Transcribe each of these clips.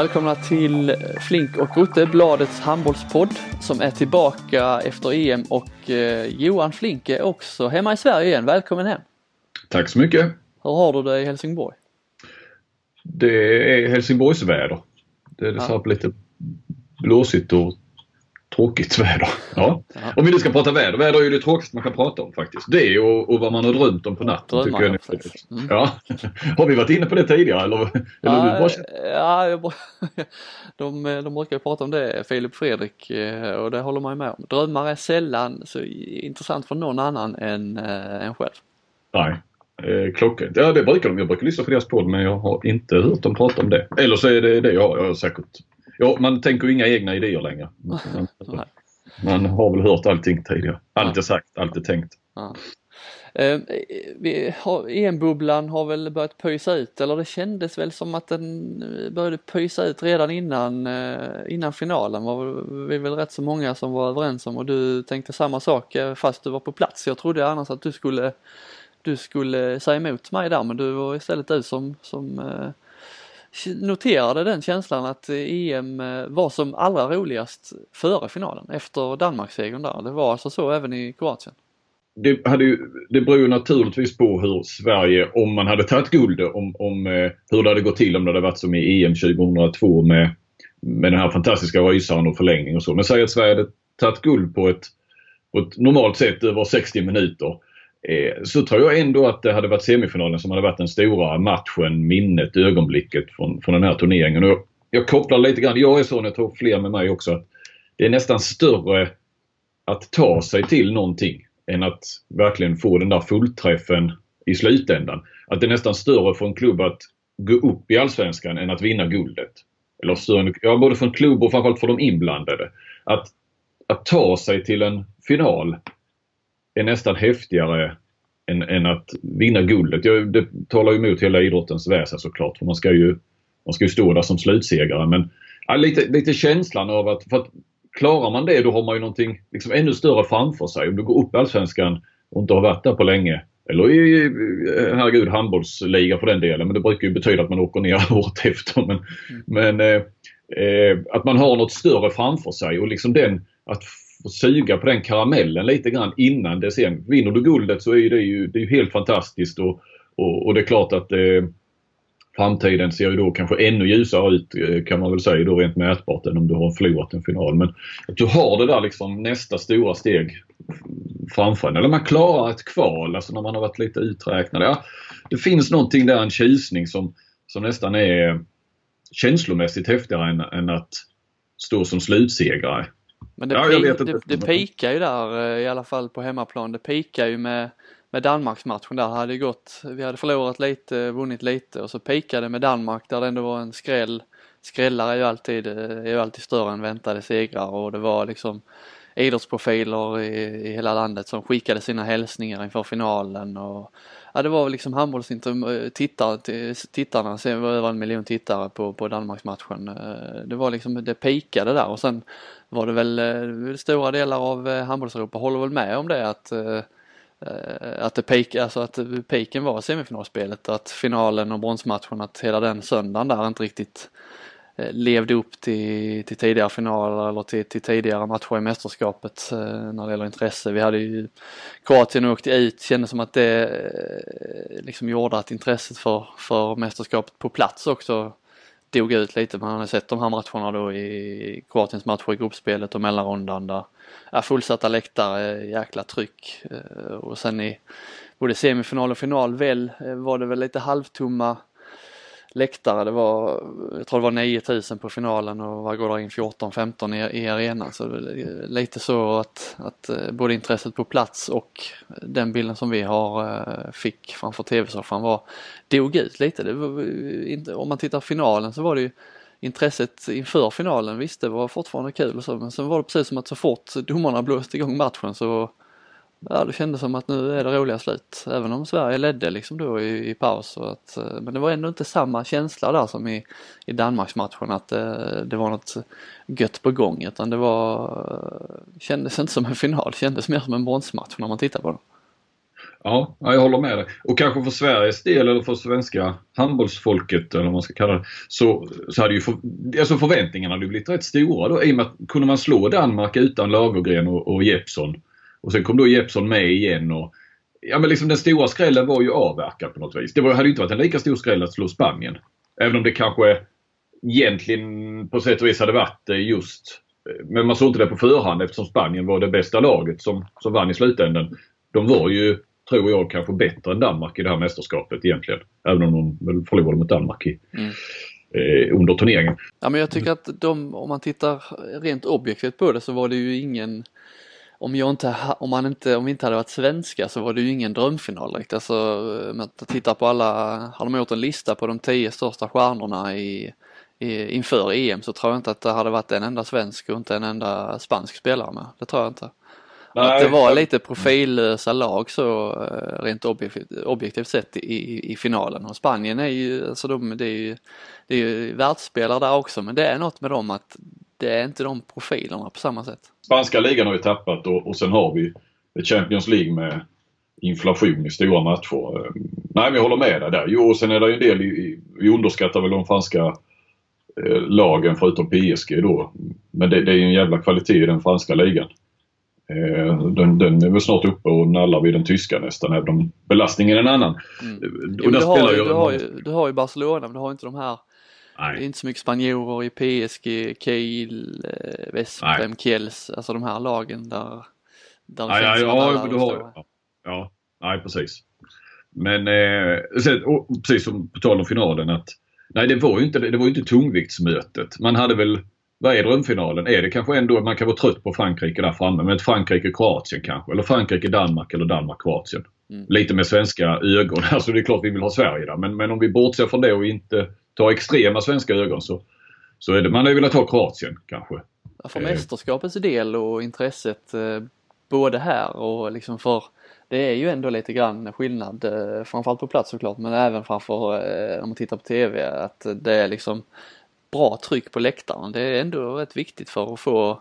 Välkomna till Flink och Rutte, Bladets handbollspodd som är tillbaka efter EM och eh, Johan Flink är också hemma i Sverige igen. Välkommen hem! Tack så mycket! Hur har du det i Helsingborg? Det är Helsingborgsväder. Det är ja. lite blåsigt och tråkigt väder. Ja. ja. Om vi nu ska prata väder. Väder är ju det tråkigaste man kan prata om faktiskt. Det och, och vad man har drömt om på natten. Drömmar, tycker jag mm. ja. Har vi varit inne på det tidigare eller? eller ja, bara... ja jag, de, de brukar ju prata om det, Filip Fredrik, eh, och det håller man ju med om. Drömmar är sällan så intressant för någon annan än äh, en själv. Nej, eh, klockrent. Ja det brukar de. Jag brukar lyssna på deras podd men jag har inte hört dem prata om det. Eller så är det det jag har. Jag har säkert Ja, man tänker ju inga egna idéer längre. Man, man har väl hört allting tidigare. Allt är sagt, allt är tänkt. Ja. EM-bubblan har väl börjat pysa ut eller det kändes väl som att den eh, började pysa ut redan innan, eh, innan finalen var vi väl rätt så många som var överens om och du tänkte samma sak eh, fast du var på plats. Jag trodde annars att du skulle, du skulle säga emot mig där men du var istället du som, som noterade den känslan att eh, EM eh, var som allra roligast före finalen efter Danmarkssegern där. Det var alltså så även i Kroatien. Det, hade ju, det beror ju naturligtvis på hur Sverige, om man hade tagit guld, om, om eh, hur det hade gått till om det hade varit som i EM 2002 med, med den här fantastiska rysaren och förlängning och så. Men säg att Sverige hade tagit guld på ett, på ett normalt sätt över 60 minuter Eh, så tror jag ändå att det hade varit semifinalen som hade varit den stora matchen, minnet, ögonblicket från, från den här turneringen. Och jag kopplar lite grann, jag är sån, jag tror fler med mig också, att det är nästan större att ta sig till någonting än att verkligen få den där fullträffen i slutändan. Att det är nästan större för en klubb att gå upp i Allsvenskan än att vinna guldet. Eller större, ja, både för en klubb och framförallt för de inblandade. Att, att ta sig till en final är nästan häftigare än, än att vinna guldet. Jag, det talar ju emot hela idrottens väsen såklart. För man ska ju, man ska ju stå där som slutsegrare. Men ja, lite, lite känslan av att, för att klarar man det då har man ju någonting liksom ännu större framför sig. Om du går upp i Allsvenskan och inte har varit där på länge. Eller i, herregud, handbollsliga för den delen. Men det brukar ju betyda att man åker ner året efter. Men, mm. men eh, eh, att man har något större framför sig och liksom den, att och suga på den karamellen lite grann innan det sen. Vinner du guldet så är det ju, det är ju helt fantastiskt och, och, och det är klart att eh, framtiden ser ju då kanske ännu ljusare ut eh, kan man väl säga då rent mätbart än om du har förlorat en final. Men att du har det där liksom nästa stora steg framför en. Eller man klarar ett kval, alltså när man har varit lite uträknad. Ja, det finns någonting där, en tjusning som, som nästan är känslomässigt häftigare än, än att stå som slutsegrare. Men det, ja, det, det pikar ju där eh, i alla fall på hemmaplan. Det pikar ju med, med Danmarksmatchen där. Hade gått, vi hade förlorat lite, vunnit lite och så pikade med Danmark där det ändå var en skräll. Skrällar är ju alltid, eh, är ju alltid större än väntade segrar och det var liksom idrottsprofiler i, i hela landet som skickade sina hälsningar inför finalen och ja, det var liksom handbollstittarna, eh, tittarna, sen var det över en miljon tittare på, på Danmarksmatchen. Eh, det var liksom, det pikade där och sen var det väl eh, stora delar av eh, handbollseuropa håller väl med om det att att det peak, alltså att piken var semifinalspelet, att finalen och bronsmatchen, att hela den söndagen där inte riktigt Eh, levde upp till, till tidigare finaler eller till, till tidigare matcher i mästerskapet eh, när det gäller intresse. Vi hade ju Kroatien åkte ut, kändes som att det eh, liksom gjorde att intresset för, för mästerskapet på plats också dog ut lite. Man har sett de här matcherna då i Kroatiens matcher i gruppspelet och mellanrundan där är fullsatta läktare, jäkla tryck och sen i både semifinal och final väl var det väl lite halvtomma läktare. Det var, jag tror det var 9000 på finalen och vad går det in 14-15 i, i arenan. Så eh, lite så att, att eh, både intresset på plats och den bilden som vi har eh, fick framför tv-soffan var, dog ut lite. Det var, inte, om man tittar finalen så var det ju intresset inför finalen, visst det var fortfarande kul och så men sen var det precis som att så fort domarna blåste igång matchen så ja, det kändes som att nu är det roliga slut. Även om Sverige ledde liksom då i, i paus. Och att, eh, men det var ändå inte samma känsla där som i, i Danmarksmatchen att det, det var något gött på gång utan det var, eh, kändes inte som en final, kändes mer som en bronsmatch när man tittar på det. Ja, jag håller med dig. Och kanske för Sveriges del eller för svenska handbollsfolket eller vad man ska kalla det. Så, så hade ju för, alltså förväntningarna hade blivit rätt stora då i och med att kunde man slå Danmark utan Lagergren och, och Jeppsson. Och sen kom då Jeppsson med igen och Ja men liksom den stora skrällen var ju avverkad på något vis. Det var, hade inte varit en lika stor skräll att slå Spanien. Även om det kanske egentligen på sätt och vis hade varit just men man såg inte det på förhand eftersom Spanien var det bästa laget som, som vann i slutändan. De var ju, tror jag, kanske bättre än Danmark i det här mästerskapet egentligen. Även om de förlorade mot Danmark i, mm. eh, under turneringen. Ja men jag tycker att de, om man tittar rent objektivt på det så var det ju ingen om, jag inte, om, man inte, om vi inte hade varit svenska så var det ju ingen drömfinal direkt. Alltså, om man tittar på alla, har de gjort en lista på de tio största stjärnorna i inför EM så tror jag inte att det hade varit en enda svensk och inte en enda spansk spelare med. Det tror jag inte. Nej, att det var lite profillösa lag så eh, rent objektivt, objektivt sett i, i finalen och Spanien är ju, alltså de, det är ju, det är ju världsspelare där också men det är något med dem att det är inte de profilerna på samma sätt. Spanska ligan har vi tappat och, och sen har vi Champions League med inflation i stora matcher. Eh, nej men jag håller med dig där. Jo och sen är det ju en del, vi underskattar väl de franska Eh, lagen förutom PSG då. Men det, det är en jävla kvalitet i den franska ligan. Eh, den, den är väl snart uppe och nallar vid den tyska nästan även om belastningen är en annan. Mm. Jo, du, har, ju, du, har ju, du har ju Barcelona men du har inte de här Nej. Det är inte så mycket spanjorer i PSG, Kiel, eh, Vesprem, Kiels, alltså de här lagen där, där det ja, ja, ja, du har, ja, ja, nej precis. Men eh, sen, och, precis som på tal om finalen att Nej, det var ju inte, det var inte tungviktsmötet. Man hade väl, vad är drömfinalen? Är det kanske ändå, man kan vara trött på Frankrike där framme, men Frankrike-Kroatien kanske. Eller Frankrike-Danmark eller Danmark-Kroatien. Mm. Lite med svenska ögon. Alltså det är klart vi vill ha Sverige där. Men, men om vi bortser från det och inte tar extrema svenska ögon så, så är det, man hade velat ha Kroatien kanske. För mästerskapets del och intresset eh, både här och liksom för det är ju ändå lite grann skillnad, eh, framförallt på plats såklart, men även framför eh, om man tittar på TV, att det är liksom bra tryck på läktaren. Det är ändå rätt viktigt för att få eh,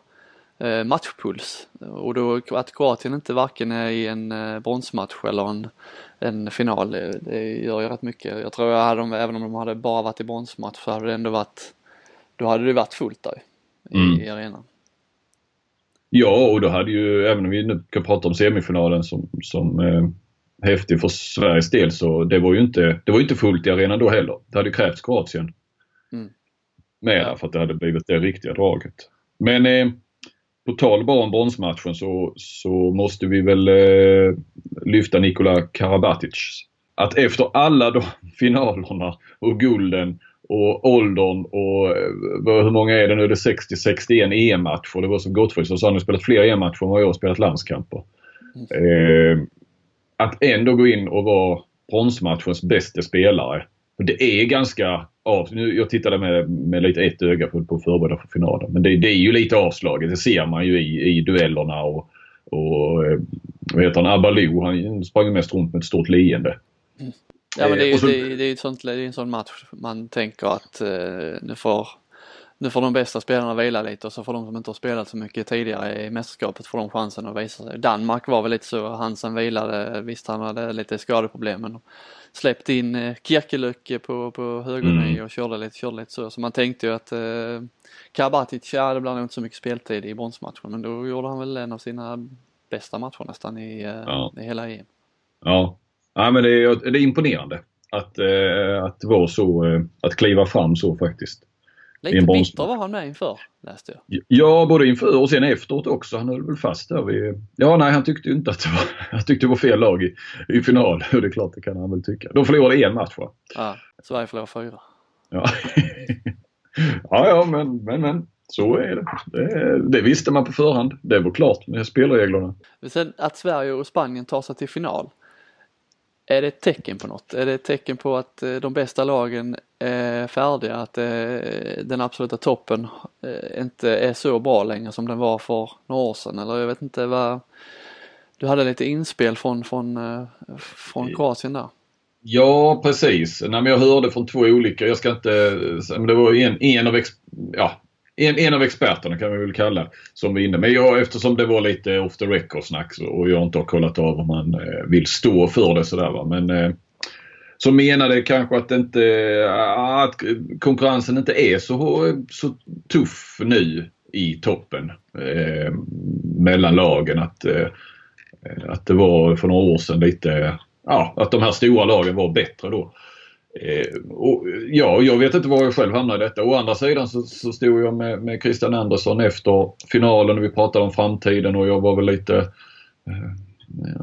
matchpuls. Och då att Kroatien inte varken är i en bronsmatch eller en, en final, det gör ju rätt mycket. Jag tror att de, även om de hade bara varit i bronsmatch så hade det ändå varit, då hade det varit fullt där i, mm. i arenan. Ja, och då hade ju, även om vi nu kan prata om semifinalen som, som eh, häftig för Sveriges del, så det var ju inte, det var inte fullt i arenan då heller. Det hade krävts Kroatien mm. med ja. för att det hade blivit det riktiga draget. Men eh, på tal bara om bronsmatchen så, så måste vi väl eh, lyfta Nikola Karabatic. Att efter alla de finalerna och gulden och åldern och eh, hur många är det nu? Det är 60-61 EM-matcher. Det var som för som sa, han har spelat fler EM-matcher än vad jag har spelat landskamper. Mm. Eh, att ändå gå in och vara bronsmatchens bästa spelare. Det är ganska av, nu, Jag tittade med, med lite ett öga på, på förbereda för finalen. Men det, det, är ju lite avslaget. Det ser man ju i, i duellerna och, och eh, vad heter han, Abalou. Han sprang mest runt med ett stort leende. Mm. Ja men det är ju så... det, det är ett sånt, det är en sån match man tänker att eh, nu, får, nu får de bästa spelarna vila lite och så får de som inte har spelat så mycket tidigare i mästerskapet får de chansen att visa sig. Danmark var väl lite så, Hansen vilade, visst han hade lite skadeproblem men släppte in eh, Kirkelöck på, på högerny mm. och körde lite, körde lite så. Så man tänkte ju att eh, Karabatic, ja det blir nog inte så mycket speltid i bronsmatchen men då gjorde han väl en av sina bästa matcher nästan i, eh, ja. i hela EM. Ja, Ja, men det, är, det är imponerande att, eh, att vara så, eh, att kliva fram så faktiskt. Lite bitter var han med inför läste jag. Ja, både inför och sen efteråt också. Han höll väl fast där vid... Ja, nej han tyckte inte att det var, han tyckte det var fel lag i, i final. Det är klart, det kan han väl tycka. De förlorade en match va? Ja, Sverige förlorade fyra. Ja. ja, ja, men, men, men. Så är det. det. det. visste man på förhand. Det var klart med spelreglerna. Sen att Sverige och Spanien tar sig till final. Är det ett tecken på något? Är det ett tecken på att eh, de bästa lagen är färdiga? Att eh, den absoluta toppen eh, inte är så bra längre som den var för några år sedan? Eller jag vet inte vad... Du hade lite inspel från, från, från Kroatien där. Ja precis. Nej, men jag hörde från två olika, jag ska inte, det var en, en av, ja, en, en av experterna kan vi väl kalla som var inne. Men jag, eftersom det var lite off the record snack och jag inte har kollat av om man eh, vill stå för det sådär va. Men eh, som menade kanske att, inte, eh, att konkurrensen inte är så, så tuff nu i toppen eh, mellan lagen. Att, eh, att det var för några år sedan lite, ja, att de här stora lagen var bättre då. Eh, och, ja, jag vet inte var jag själv hamnar i detta. Å andra sidan så, så stod jag med, med Christian Andersson efter finalen och vi pratade om framtiden och jag var väl lite eh,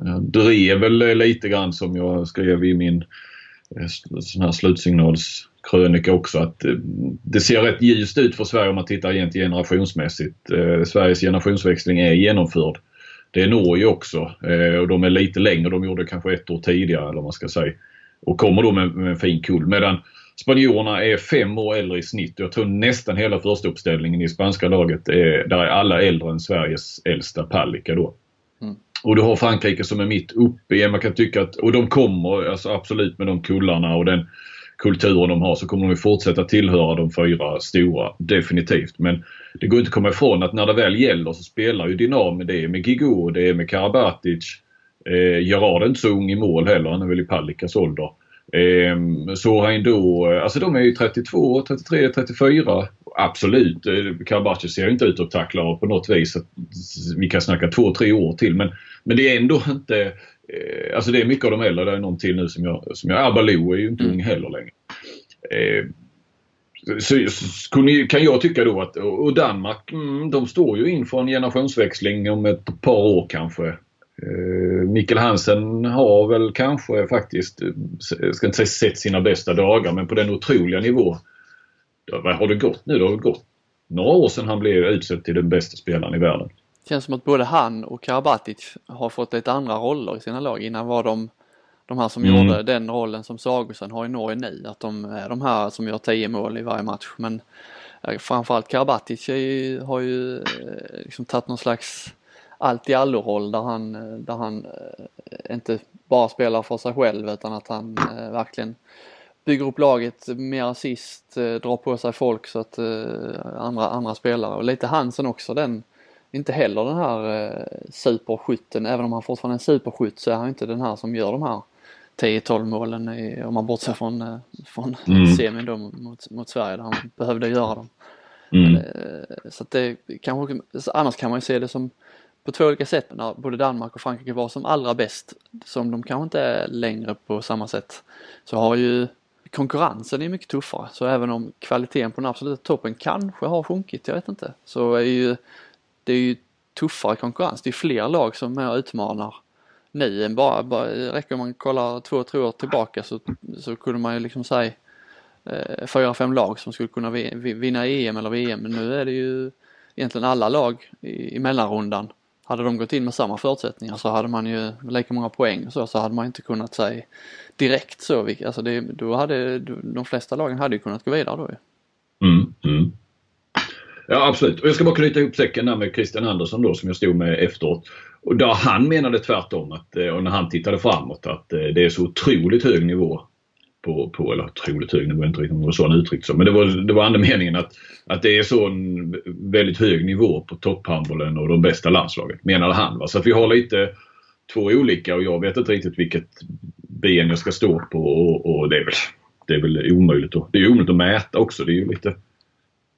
jag drev väl lite grann som jag skrev i min eh, sån här slutsignalskrönika också att eh, det ser rätt ljust ut för Sverige om man tittar rent generationsmässigt. Eh, Sveriges generationsväxling är genomförd. Det är Norge också eh, och de är lite längre. De gjorde kanske ett år tidigare eller vad man ska säga. Och kommer då med, med en fin kull. Medan spanjorerna är fem år äldre i snitt. Jag tror nästan hela första uppställningen i spanska laget är, där är alla äldre än Sveriges äldsta Palicka då. Mm. Och du har Frankrike som är mitt uppe i. Man kan tycka att, och de kommer alltså absolut med de kullarna och den kulturen de har så kommer de fortsätta tillhöra de fyra stora. Definitivt. Men det går inte att komma ifrån att när det väl gäller så spelar ju Dynamo det är med Gigo, det är med Karabatic. Eh, Gerard är inte så ung i mål heller. Han är väl i Palikas ålder. Eh, Sohain då, alltså de är ju 32, 33, 34. Absolut, eh, Karabatic ser inte ut att tackla på något vis. Vi kan snacka två, tre år till men, men det är ändå inte eh, Alltså det är mycket av de äldre. Det är någon till nu som jag... Som jag Abaloo är ju inte mm. ung heller längre. Eh, så, så, kan jag tycka då att, och Danmark, mm, de står ju inför en generationsväxling om ett par år kanske. Eh, Mikkel Hansen har väl kanske faktiskt, jag ska inte säga sett sina bästa dagar, men på den otroliga nivå. Vad har det gått nu? Det har gått några år sedan han blev utsedd till den bästa spelaren i världen. Det känns som att både han och Karabatic har fått lite andra roller i sina lag. Innan var de de här som mm. gjorde den rollen som Sagosen har i Norge nu. Att de är de här som gör 10 mål i varje match. Men eh, framförallt Karabatic har ju eh, liksom tagit någon slags allt i allo-roll där han, där han eh, inte bara spelar för sig själv utan att han eh, verkligen bygger upp laget mer assist, eh, drar på sig folk så att andra, andra spelare och lite Hansen också den, inte heller den här superskytten, även om han fortfarande är en superskytt så är han inte den här som gör de här 10-12 målen i, om man bortser från, från mm. semin då mot, mot Sverige där han behövde göra dem. Mm. Så att det kanske, annars kan man ju se det som på två olika sätt när både Danmark och Frankrike var som allra bäst, som de kanske inte är längre på samma sätt, så har ju konkurrensen är mycket tuffare. Så även om kvaliteten på den absoluta toppen kanske har sjunkit, jag vet inte, så är ju det är ju tuffare konkurrens. Det är fler lag som är utmanar nu än bara, bara räcker om man kollar två, tre år tillbaka så, så kunde man ju liksom säga eh, fyra, fem lag som skulle kunna vinna EM eller VM. Men nu är det ju egentligen alla lag i, i mellanrundan hade de gått in med samma förutsättningar så hade man ju lika många poäng så, så hade man inte kunnat säga direkt så. Alltså det, då hade de flesta lagen hade ju kunnat gå vidare då ju. Mm, mm. Ja absolut. Och jag ska bara knyta ihop säcken där med Christian Andersson då som jag stod med efteråt. Och där han menade tvärtom att, eh, och när han tittade framåt att eh, det är så otroligt hög nivå på, på eller otroligt hög nivå, inte riktigt om det var så han uttryckte. Men det var, det var andemeningen att, att det är så en väldigt hög nivå på topphandbollen och de bästa landslagen, menade han. Va? Så att vi har lite två olika och jag vet inte riktigt vilket ben jag ska stå på och, och det, är väl, det är väl omöjligt. Att, det är omöjligt att mäta också. Det är ju lite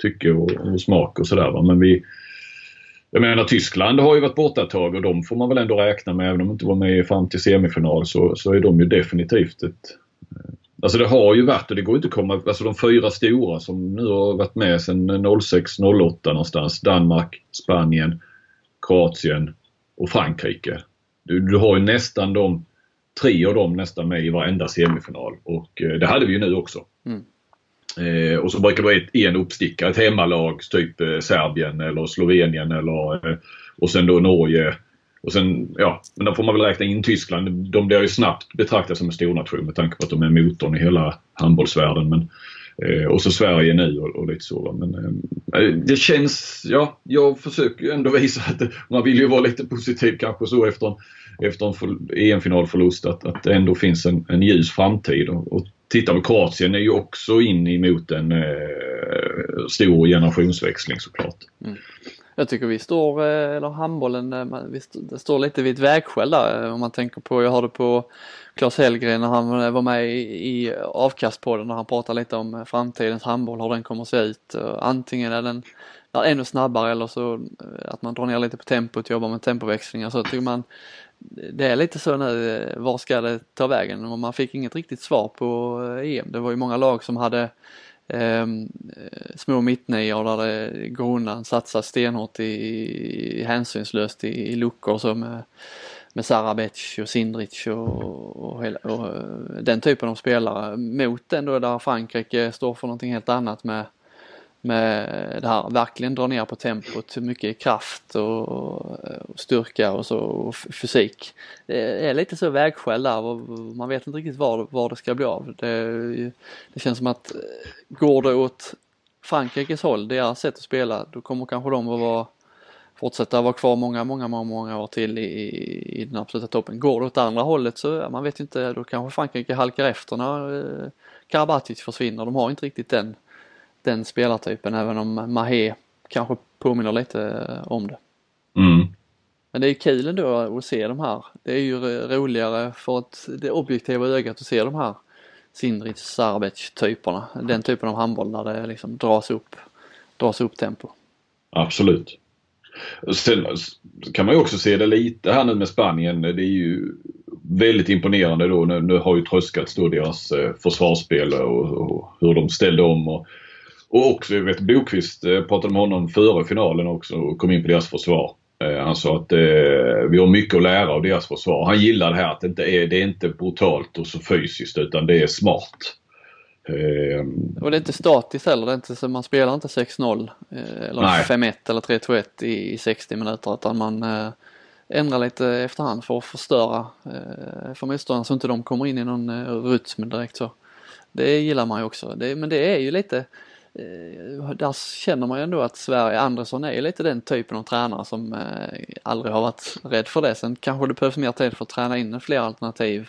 tycke och, och smak och sådär. Men vi, jag menar Tyskland har ju varit borta ett tag och de får man väl ändå räkna med. Även om de inte var med fram till semifinal så, så är de ju definitivt ett, Alltså det har ju varit och det går inte att komma, alltså de fyra stora som nu har varit med sedan 06-08 någonstans. Danmark, Spanien, Kroatien och Frankrike. Du, du har ju nästan de, tre av dem nästan med i varenda semifinal och eh, det hade vi ju nu också. Mm. Eh, och så brukar det vara ett, en uppstickare, ett hemmalag, typ eh, Serbien eller Slovenien eller eh, och sen då Norge, och sen, ja, men då får man väl räkna in Tyskland. De blir ju snabbt betraktade som en stornation med tanke på att de är motorn i hela handbollsvärlden. Men, eh, och så Sverige nu och, och lite så. Men eh, eh, det känns, ja, jag försöker ändå visa att man vill ju vara lite positiv kanske så efter en, efter en EM-finalförlust att, att det ändå finns en, en ljus framtid. Och, och titta på Kroatien är ju också in emot en, eh, stor generationsväxling såklart. Mm. Jag tycker vi står, eh, eller handbollen, eh, vi det står lite vid ett vägskäl där eh, om man tänker på, jag hörde på Claes Hellgren när han var med i avkastpodden när han pratade lite om framtidens handboll, hur den kommer att se ut. Antingen är den ännu snabbare eller så att man drar ner lite på tempot, jobbar med tempoväxlingar så tycker man det är lite så nu, var ska det ta vägen? Man fick inget riktigt svar på EM. Det var ju många lag som hade Ehm, eh, små mittnior där det går undan, satsar stenhårt i, i hänsynslöst i, i luckor som med, med Sarabec och Sindrich och, och, hela, och, eh, den typen av spelare. Mot den då där Frankrike står för någonting helt annat med med det här, verkligen dra ner på tempot, mycket kraft och, och styrka och, så, och fysik. Det är lite så vägskäl där och man vet inte riktigt var, var det ska bli av. Det, det känns som att eh, går det åt Frankrikes håll, deras sätt att spela, då kommer kanske de att vara fortsätta vara kvar många, många, många, många år till i, i den absoluta toppen. Går det åt andra hållet så, man vet inte, då kanske Frankrike halkar efter när eh, Karabatic försvinner. De har inte riktigt den den spelartypen även om Mahé kanske påminner lite eh, om det. Mm. Men det är kul ändå att se de här. Det är ju roligare för att det objektiva ögat att se de här Sindrich, Sarbec typerna. Den typen av handboll där det liksom dras upp, dras upp tempo. Absolut. Sen kan man ju också se det lite här nu med Spanien. Det är ju väldigt imponerande då. Nu, nu har ju tröskats då deras eh, försvarsspel och, och, hur de ställde om. Och och också, jag vet Bokvist eh, pratade med honom före finalen också och kom in på deras försvar. Eh, han sa att eh, vi har mycket att lära av deras försvar. Han gillar det här att det inte är, det är inte brutalt och så fysiskt utan det är smart. Och det är inte statiskt heller. Det är inte så, man spelar inte 6-0 eller 5-1 eller 3-2-1 i, i 60 minuter utan man ändrar lite efterhand för att förstöra för motståndarna så inte de kommer in i någon rytm direkt så. Det gillar man ju också. Det, men det är ju lite Eh, Eh, där känner man ju ändå att Sverige, Andersson är lite den typen av tränare som eh, aldrig har varit rädd för det. Sen kanske det behövs mer tid för att träna in fler alternativ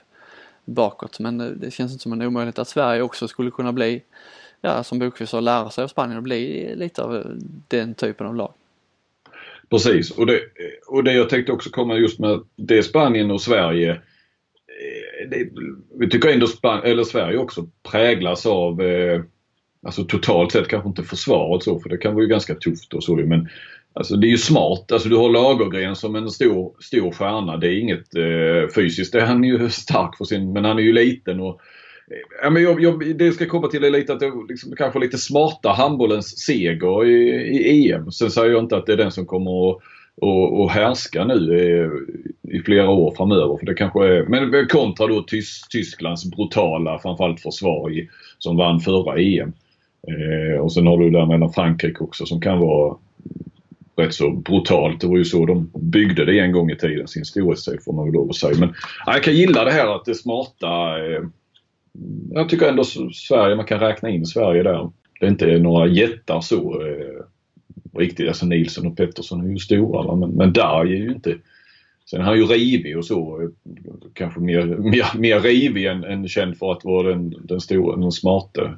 bakåt men eh, det känns inte som en omöjlighet att Sverige också skulle kunna bli, ja som Bokvist sa, lära sig av Spanien och bli lite av eh, den typen av lag. Precis och det, och det jag tänkte också komma just med det Spanien och Sverige det, vi tycker ändå Span eller Sverige också präglas av eh, Alltså totalt sett kanske inte försvaret så för det kan vara ju ganska tufft och så men Alltså det är ju smart. Alltså du har Lagergren som en stor, stor stjärna. Det är inget eh, fysiskt. Det är han ju stark för sin, men han är ju liten och eh, Ja, men jag, jag, det ska komma till är lite att det liksom, kanske lite smarta handbollens seger i, i EM. Sen säger jag inte att det är den som kommer att och, och härska nu i, i, flera år framöver. För det kanske är, men kontra då Tysklands brutala framförallt försvar i, som vann förra EM. Eh, och sen har du där mellan Frankrike också som kan vara rätt så brutalt. Det var ju så de byggde det en gång i tiden, sin storhetstid får man väl lov att säga. Men ja, jag kan gilla det här att det smarta. Eh, jag tycker ändå Sverige, man kan räkna in Sverige där. Det är inte några jättar så eh, riktigt. Alltså Nilsson och Pettersson är ju stora men, men Darj är ju inte Sen är han ju rivig och så. Eh, kanske mer, mer, mer rivig än, än känd för att vara den, den stora, den smarte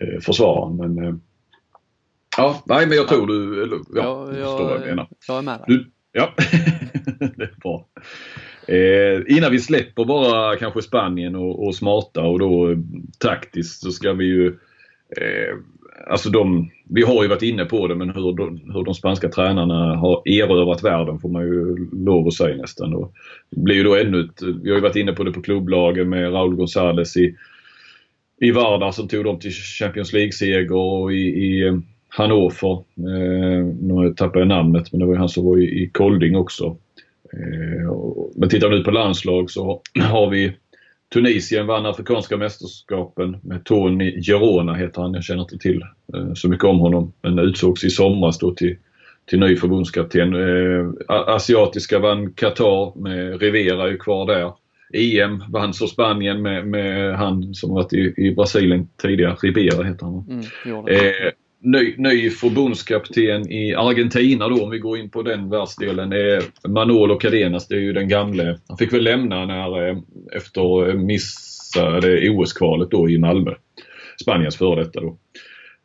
eh, försvararen. Men, eh, ja, nej men jag tror du, eller, ja, ja, jag, förstår vad jag menar. Jag är med dig. Du, ja, det är bra. Eh, innan vi släpper bara kanske Spanien och, och smarta och då eh, taktiskt så ska vi ju eh, Alltså de, vi har ju varit inne på det men hur de, hur de spanska tränarna har erövrat världen får man ju lov att säga nästan. Och det blir ju då ännu ett, vi har ju varit inne på det på klubblagen med Raúl González i i vardag som tog dem till Champions League-seger och i, i eh, Hannover. Eh, nu tappar jag namnet men det var han som var i, i Kolding också. Eh, och, men tittar vi nu på landslag så har vi Tunisien vann Afrikanska mästerskapen med Tony Gerona heter han. Jag känner inte till eh, så mycket om honom. Men utsågs i somras då till, till ny förbundskapten. Eh, Asiatiska vann Qatar med Rivera är kvar där. EM vann så Spanien med, med han som varit i, i Brasilien tidigare, Ribera heter han. Mm, eh, ny, ny förbundskapten i Argentina då om vi går in på den världsdelen är Manolo Cadenas. Det är ju den gamle. Han fick väl lämna när, eh, efter missade OS-kvalet då i Malmö. Spaniens före detta då.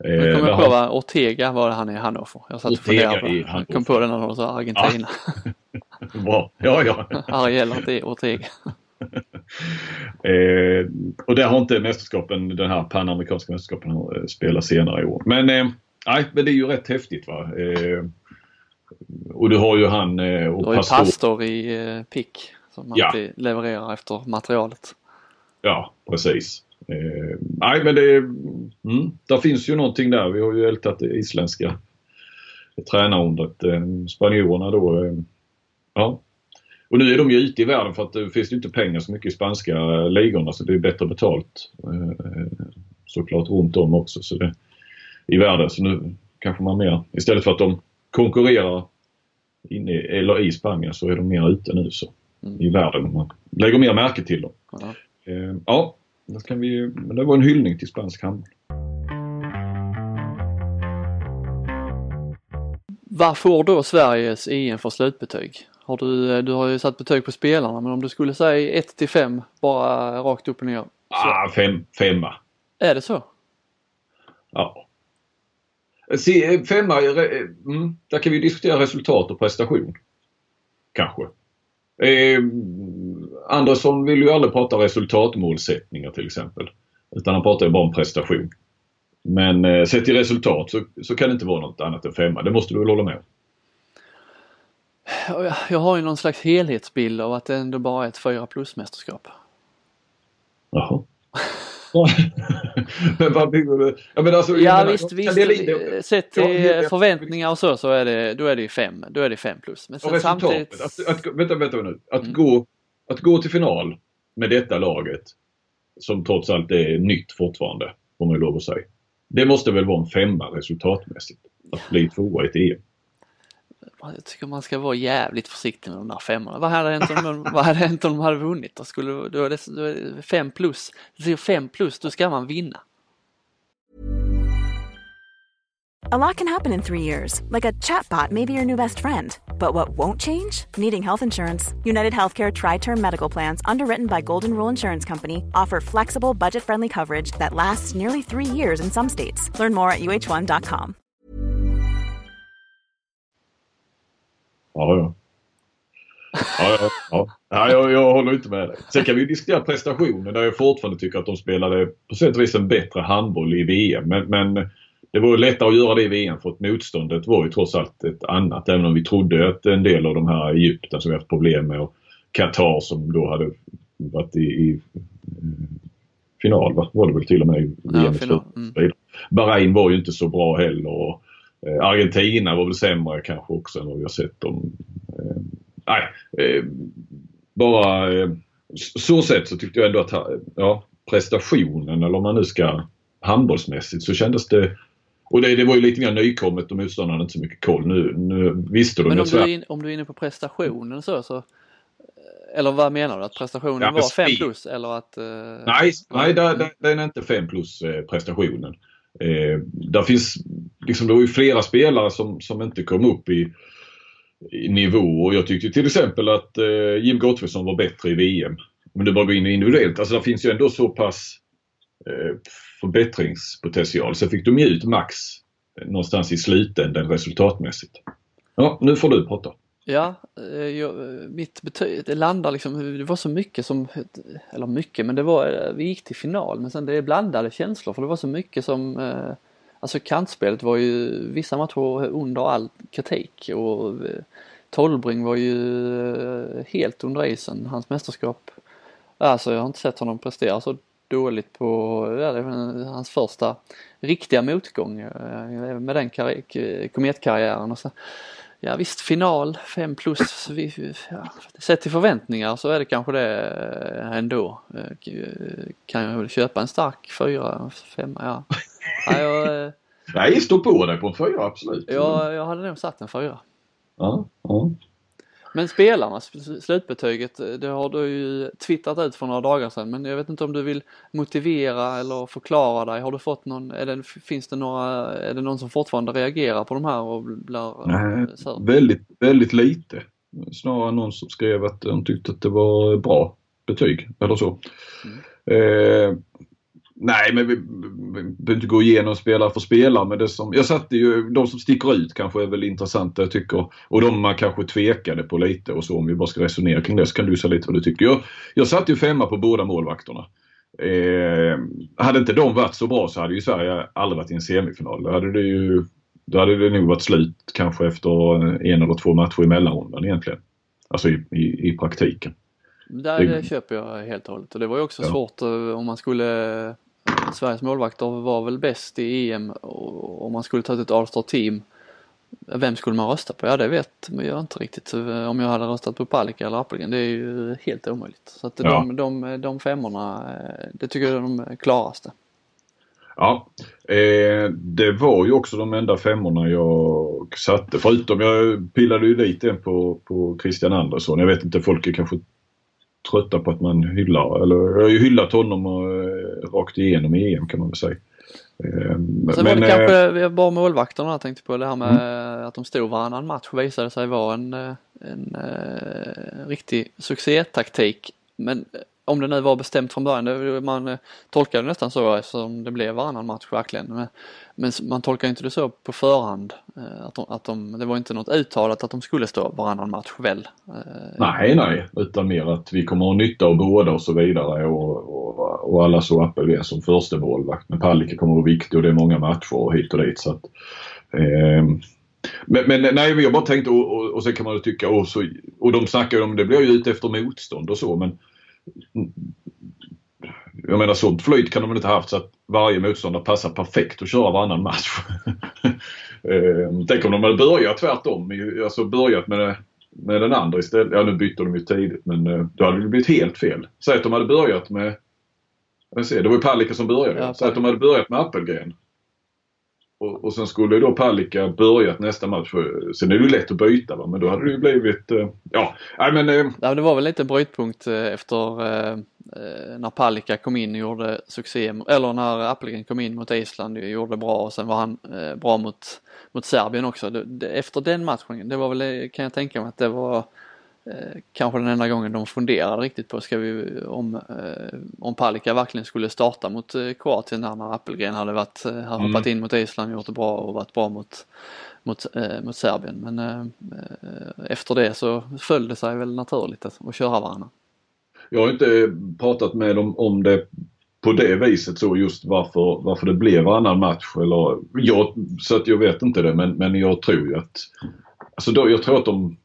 Kommer jag på vad Ortega var han i Hannover. Jag satt och funderade på Jag kom på det när du sa Argentina. Ja. Bra, ja ja. Ariel Ortega. eh, och där har inte mästerskapen, den här panamerikanska mästerskapen eh, spelat senare i år. Men, eh, nej, men det är ju rätt häftigt va. Eh, och du har ju han eh, och Du har ju pastor, pastor i eh, pick som ja. alltid levererar efter materialet. Ja, precis. Eh, nej men det, mm, där finns ju någonting där. Vi har ju ältat det isländska tränarundret. Eh, spanjorerna då. Eh, ja. Och nu är de ju ute i världen för att det finns ju inte pengar så mycket i spanska ligorna så det är bättre betalt. Eh, såklart runt om också så det, i världen. Så nu kanske man mer, istället för att de konkurrerar inne, eller i Spanien så är de mer ute nu så mm. i världen. Man lägger mer märke till dem. Ja. Eh, ja, det, kan vi, det var en hyllning till spansk handboll. Vad får då Sveriges EM för slutbetyg? Har du, du har ju satt betyg på spelarna men om du skulle säga 1 till 5 bara rakt upp och ner? Så... Ah, fem, femma. Är det så? Ja. Se, femma, mm, där kan vi diskutera resultat och prestation. Kanske. Eh, Andersson vill ju aldrig prata resultatmålsättningar till exempel. Utan han pratar ju bara om prestation. Men eh, sett till resultat så, så kan det inte vara något annat än femma. Det måste du väl hålla med om? Jag har ju någon slags helhetsbild av att det ändå bara är ett fyra plus mästerskap. Jaha. men vad bygger du? Ja, men alltså, ja menar, visst, visst. Det, sett till ja, förväntningar och så, så är det, då är det då är det fem plus. Men sen samtidigt... Att, att, vänta, vänta nu. Att, mm. gå, att gå till final med detta laget, som trots allt är nytt fortfarande, får man ju lov att säga. Det måste väl vara en femma resultatmässigt, att bli tvåa i ett EM. Jag tycker man ska vara jävligt försiktig med de där femmorna. Vad hade hänt om de, vad hade, hänt om de hade vunnit? Då, skulle, då, är det, då är det fem plus. Fem plus, då ska man vinna. A lot can happen in three years, like a chatbot may be your new best friend. But what won't change? Needing health insurance. United Healthcare Tri Term Medical Plans, underwritten by Golden Rule Insurance Company, offer flexible, budget friendly coverage that lasts nearly three years in some states. Learn more at uh1.com. Ja, ja. Ja, ja, ja. ja jag, jag håller inte med dig. Sen kan vi diskutera prestationen där jag fortfarande tycker att de spelade på sätt och vis en bättre handboll i VM. Men, men det var ju lättare att göra det i VM för att motståndet var ju trots allt ett annat. Även om vi trodde att en del av de här Egypten som vi haft problem med och Qatar som då hade varit i, i final va? var det väl till och med i VM. Ja, mm. Bahrain var ju inte så bra heller. Och, Eh, Argentina var väl sämre kanske också än vad vi har sett dem. Eh, nej, eh, bara så sett så tyckte jag ändå att ja, prestationen eller om man nu ska handbollsmässigt så kändes det och det, det var ju lite grann nykommet och motståndarna hade inte så mycket koll. Nu, nu visste de Men om, du är in, om du är inne på prestationen så, så eller vad menar du? Att prestationen ja, var 5 plus eller att? Uh, nej, nej den är inte 5 plus eh, prestationen. Eh, där finns, liksom, det var ju flera spelare som, som inte kom upp i, i nivå och jag tyckte till exempel att eh, Jim Gottfridsson var bättre i VM. Om du bara går in individuellt. Alltså det finns ju ändå så pass eh, förbättringspotential. Så fick de ju ut max eh, någonstans i slutändan resultatmässigt. Ja, nu får du prata. Ja, eh, jag, eh, mitt betyg, det landar liksom, det var så mycket som, eller mycket, men det var, vi gick till final men sen det är blandade känslor för det var så mycket som, eh, alltså kantspelet var ju vissa matcher under all kritik och eh, Tolbring var ju eh, helt under isen, hans mästerskap. Alltså jag har inte sett honom prestera så dåligt på ja, det hans första riktiga motgång eh, med den kometkarriären. Och så, Ja visst final 5 plus. Ja, sett till förväntningar så är det kanske det eh, ändå. Eh, kan jag väl köpa en stark 4, 5 ja. ja jag, eh, Nej, stå på dig på en 4 absolut. Ja, jag hade nog satt en 4. Ja, ja. Men spelarnas slutbetyget, det har du ju twittrat ut för några dagar sedan men jag vet inte om du vill motivera eller förklara dig. Har du fått någon, är det, finns det några, är det någon som fortfarande reagerar på de här och blir Nej, väldigt, väldigt lite. Snarare någon som skrev att de tyckte att det var bra betyg eller så. Mm. Eh, nej men vi, behöver inte gå igenom spelare för spelare men det som, jag satte ju, de som sticker ut kanske är väl intressanta jag tycker. Och de man kanske tvekade på lite och så om vi bara ska resonera kring det så kan du säga lite vad du tycker. Jag, jag satte ju femma på båda målvakterna. Eh, hade inte de varit så bra så hade ju Sverige aldrig varit i en semifinal. Då hade det ju då hade det nog varit slut kanske efter en eller två matcher i mellanrundan egentligen. Alltså i, i, i praktiken. Där det, köper jag helt och hållet och det var ju också ja. svårt eh, om man skulle Sveriges målvakter var väl bäst i EM och om man skulle ta ett All-Star team vem skulle man rösta på? Ja det vet jag inte riktigt om jag hade röstat på Palicka eller Appelgren. Det är ju helt omöjligt. Så att ja. de, de, de femmorna, det tycker jag är de klaraste. Ja, eh, det var ju också de enda femmorna jag satte. Förutom jag pillade ju dit en på, på Christian Andersson. Jag vet inte, folk är kanske trötta på att man hyllar, eller jag har ju hyllat honom och, eh, rakt igenom i EM kan man väl säga. Eh, Sen men, var det kanske eh, bara målvakterna jag tänkte på det här med mm. att de stod varannan match visade sig vara en, en, en, en riktig succétaktik. Men om det nu var bestämt från början, man eh, tolkade det nästan så eftersom det blev varannan match verkligen. Men, men man tolkar inte det så på förhand. Eh, att, de, att de, det var inte något uttalat att de skulle stå varannan match väl? Eh. Nej, nej, utan mer att vi kommer att ha nytta av båda och så vidare och, och, och alla så Appelgren som första målvakt. Men Palicka kommer att vara viktig och det är många matcher och hit och dit. Så att, eh, men, men, nej, jag bara tänkte och, och, och sen kan man ju tycka och, så, och de snackar ju om det blir ju ute efter motstånd och så men jag menar sånt flyt kan de väl inte haft så att varje motståndare passar perfekt att köra varannan match. Eh, tänk om de hade börjat tvärtom. Alltså börjat med, med den andra istället. Ja nu bytte de ju tidigt men eh, då hade det blivit helt fel. Säg att de hade börjat med jag ser, det var ju Palicka som började. Ja, Säg att de hade börjat med Appelgren. Och, och sen skulle då Palicka börjat nästa match. Sen är det ju lätt att byta va? men då hade det ju blivit, eh, ja, nej men. Eh. ja, det var väl lite brytpunkt eh, efter efter när Palicka kom in och gjorde succé, eller när Appelgren kom in mot Island och gjorde bra och sen var han bra mot, mot Serbien också. Det, det, efter den matchen, det var väl, kan jag tänka mig att det var Eh, kanske den enda gången de funderade riktigt på ska vi, om, eh, om Palicka verkligen skulle starta mot eh, Kroatien där när Appelgren hade varit, har mm. hoppat in mot Island, gjort det bra och varit bra mot, mot, mot Serbien. Men efter det så föll det sig väl naturligt att, att köra varandra. Jag har inte pratat med dem om det på det viset så just varför, varför det blev varannan match. Eller, jag, så att jag vet inte det men, men jag tror ju att Alltså då, jag tror att de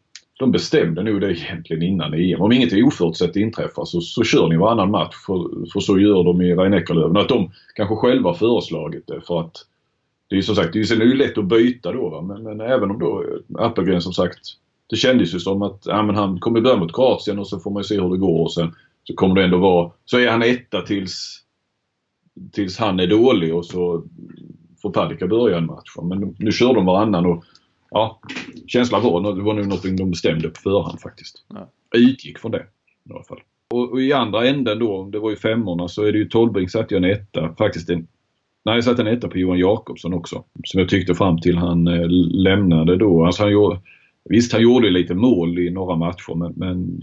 de bestämde nog det egentligen innan EM. Om inget oförutsett inträffar så, så kör ni varannan match för, för så gör de i Rhein Att de kanske själva föreslagit det för att det är ju som sagt, det är ju lätt att byta då va? Men, men även om då Appelgren som sagt det kändes ju som att ja, men han kommer börja mot Kroatien och så får man se hur det går och sen så kommer det ändå vara, så är han etta tills, tills han är dålig och så får Palicka börja en match. Men nu kör de varannan och ja, känslan var, det var nog något de bestämde på förhand faktiskt. Ja. Jag utgick från det i alla fall. Och, och, i andra änden då, det var ju femmorna, så är det ju Tolbring satte jag en etta. Faktiskt en, nej jag satte en etta på Johan Jakobsson också. Som jag tyckte fram till han eh, lämnade då. Alltså han gjorde, visst han gjorde lite mål i några matcher men, men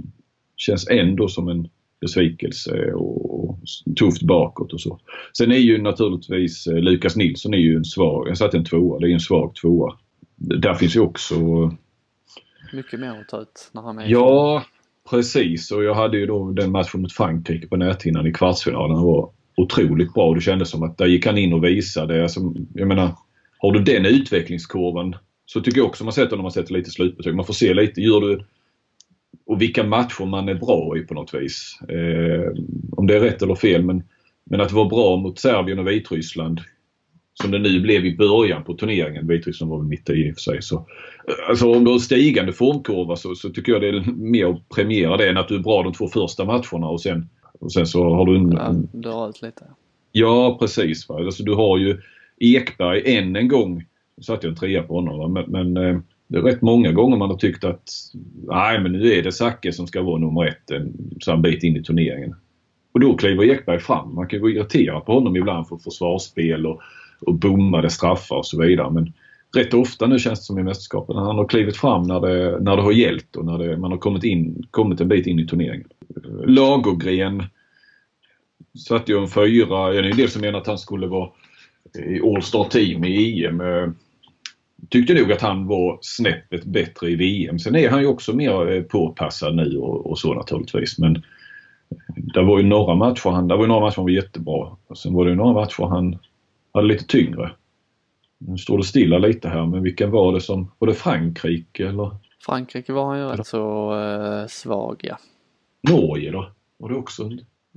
känns ändå som en besvikelse och, och tufft bakåt och så. Sen är ju naturligtvis eh, Lukas Nilsson är ju en svag, jag satte en tvåa, det är en svag tvåa där finns ju också... Mycket mer att ta ut när han är Ja, precis. Och jag hade ju då den matchen mot Frankrike på näthinnan i kvartsfinalen. Den var otroligt bra. Det kändes som att där gick han in och visade. Alltså, jag menar, har du den utvecklingskurvan så tycker jag också man sätter när man sätter lite slutbetyg. Man får se lite, gör du och vilka matcher man är bra i på något vis. Eh, om det är rätt eller fel men, men att vara bra mot Serbien och Vitryssland som det nu blev i början på turneringen. Vitryssland var väl mitt i och för sig. Så, alltså om du har stigande formkurva så, så tycker jag det är mer att premiera det än att du är bra de två första matcherna och sen, och sen så har du en... Ja, dra ut lite. Ja precis. Va? Alltså, du har ju Ekberg än en gång. Nu satte jag en trea på honom va? men, men eh, det är rätt många gånger man har tyckt att nej men nu är det Zacke som ska vara nummer ett en, så en bit in i turneringen. Och då kliver Ekberg fram. Man kan gå irritera på honom ibland för försvarsspel och och bommade straffar och så vidare. Men rätt ofta nu känns det som i mästerskapen. Han har klivit fram när det, när det har gällt och när det, man har kommit, in, kommit en bit in i turneringen. Lagergren satte ju en fyra. Det är en del som menar att han skulle vara i All-Star Team i EM. Eh, tyckte nog att han var snäppet bättre i VM. Sen är han ju också mer eh, påpassad nu och, och så naturligtvis. Men det var ju några matcher han, det var några matcher han var jättebra. Och sen var det några matcher han hade lite tyngre. Nu står det stilla lite här men vilken var det som, var det Frankrike eller? Frankrike var han ju rätt så uh, svag ja. Norge då? Var det också?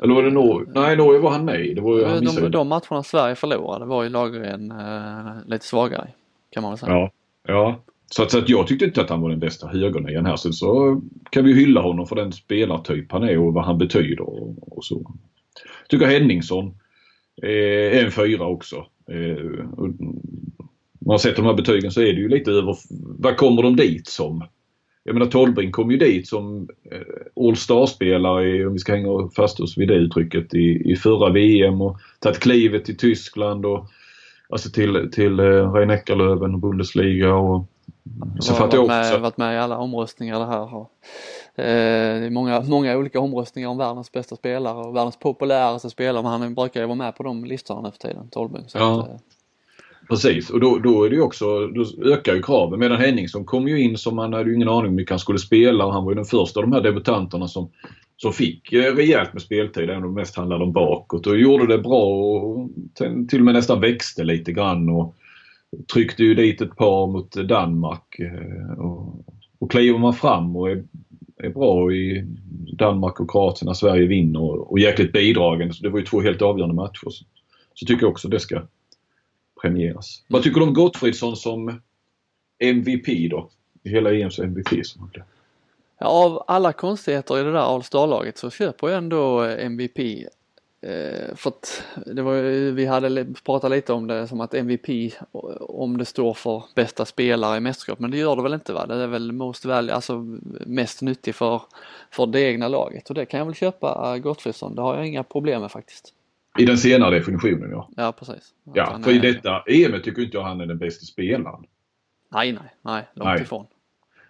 Eller var det Norge? Nej, Norge var han med det var ju, han de, de matcherna Sverige förlorade var ju Lagergren uh, lite svagare kan man väl säga. Ja, ja. Så att, så att jag tyckte inte att han var den bästa högernian här. Så, så kan vi hylla honom för den spelartyp han är och vad han betyder och, och så. Tycker Henningsson eh, en fyra också. Eh, man sett de här betygen så är det ju lite över, vad kommer de dit som? Jag menar Tolbring kom ju dit som eh, All Star-spelare, om vi ska hänga fast oss vid det uttrycket, i, i förra VM och tagit klivet till Tyskland och alltså till, till eh, Rhein Eckerlöven och Bundesliga och så har varit med, varit med i alla omröstningar det här har. Eh, det är många, många olika omröstningar om världens bästa spelare och världens populäraste spelare men han brukar ju vara med på de listorna nu för tiden, Tolbring. Ja. Att, eh, Precis och då, då är det ju också, då ökar ju kraven. Medan Henningsson kom ju in som man hade ju ingen aning om vilka han skulle spela och han var ju den första av de här debutanterna som, som fick eh, rejält med speltid, även om det mest handlade om bakåt. Och gjorde det bra och till och med nästan växte lite grann och tryckte ju dit ett par mot Danmark. Och, och kliver man fram och är, är bra i Danmark och Kroatien när Sverige vinner och, och jäkligt bidragande, så det var ju två helt avgörande matcher, så, så tycker jag också det ska premieras. Vad tycker du om Gottfridsson som MVP då? Hela EMs MVP som han blev. Ja, av alla konstigheter i det där All Star-laget så köper jag ändå MVP. Eh, för att det var, vi hade pratat lite om det som att MVP om det står för bästa spelare i mästerskap men det gör det väl inte va? Det är väl most value, alltså mest nyttig för, för det egna laget och det kan jag väl köpa Gottfridsson, det har jag inga problem med faktiskt. I den senare definitionen ja. Ja precis. Att ja, för är... i detta EM tycker inte jag han är den bästa spelaren. Nej, nej, nej, långt nej. ifrån.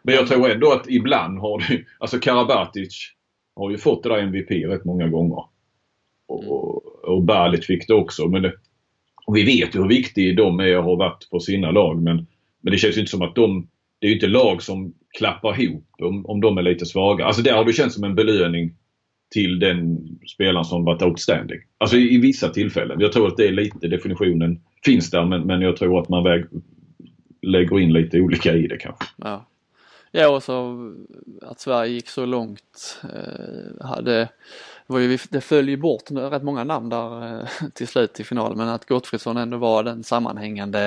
Men jag tror ändå att ibland har du, alltså Karabatic har ju fått det där MVP rätt många gånger. Och, mm. och Berlit fick det också. Men det, och vi vet ju hur viktig de är och har varit på sina lag men, men det känns ju inte som att de, det är ju inte lag som klappar ihop om, om de är lite svaga. Alltså där har det känts som en belöning till den spelaren som varit outstanding. Alltså i, i, vissa tillfällen. Jag tror att det är lite definitionen finns där men, men jag tror att man väg, lägger in lite olika i det kanske. Ja, ja och så att Sverige gick så långt eh, hade det, var ju, det föll ju bort rätt många namn där eh, till slut i finalen men att Gottfridsson ändå var den sammanhängande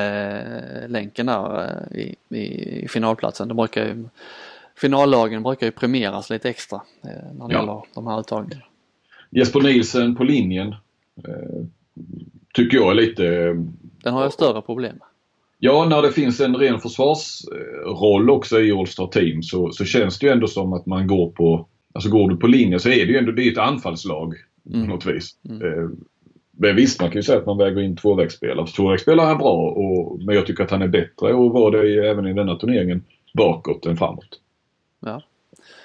eh, länken där eh, i, i, i finalplatsen. Det brukar ju finallagen brukar ju premieras lite extra när det ja. gäller de här uttagningarna. Jesper Nielsen på linjen tycker jag är lite... Den har jag större problem med. Ja, när det finns en ren försvarsroll också i All-Star Team så, så känns det ju ändå som att man går på... Alltså går du på linjen så är det ju ändå det ett anfallslag mm. på något vis. Mm. Eh, men visst, man kan ju säga att man väger in tvåvägsspelare. Tvåvägsspelare är bra och, men jag tycker att han är bättre och var det även i denna turneringen bakåt än framåt. Ja,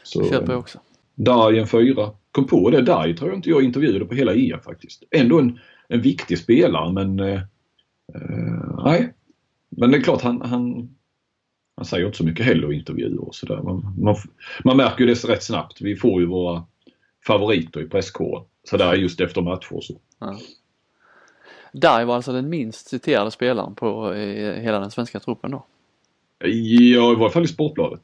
så, det köper jag också. Darj en fyra. Kom på det, Darj tror jag inte jag intervjuade på hela EM faktiskt. Ändå en, en viktig spelare men eh, eh, nej. Men det är klart han, han, han säger inte så mycket heller i intervjuer och sådär. Man, man, man, märker ju det rätt snabbt. Vi får ju våra favoriter i presskåren. Sådär just efter matcher och så. Ja. Darj var alltså den minst citerade spelaren på hela den svenska truppen då? Ja, i varje fall i Sportbladet.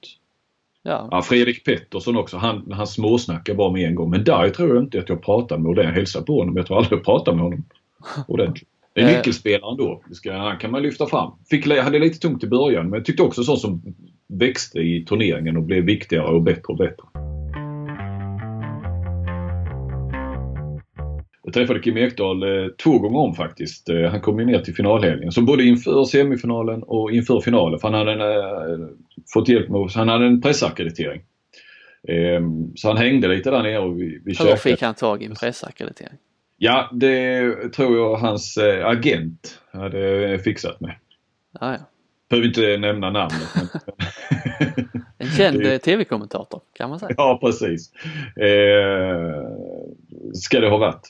Ja. ja. Fredrik Pettersson också. Han, han småsnackade bara med en gång. Men där tror jag inte att jag pratade med och jag hälsade på honom. Jag tror aldrig jag pratade med honom ordentligt. Det är eh. nyckelspelaren då. han kan man lyfta fram. Fick, hade lite tungt i början men jag tyckte också så som växte i turneringen och blev viktigare och bättre och bättre. Jag träffade Kim Ekdahl eh, två gånger om faktiskt. Eh, han kom ju ner till finalhelgen. Så både inför semifinalen och inför finalen. För han hade en, fått hjälp med, han hade en pressackreditering. Eh, så han hängde lite där nere och vi, vi Hur fick han tag i en pressackreditering? Ja, det tror jag hans eh, agent hade fixat med. Ah, ja. Behöver inte nämna namnet. en känd tv-kommentator kan man säga. Ja, precis. Eh, ska det ha varit.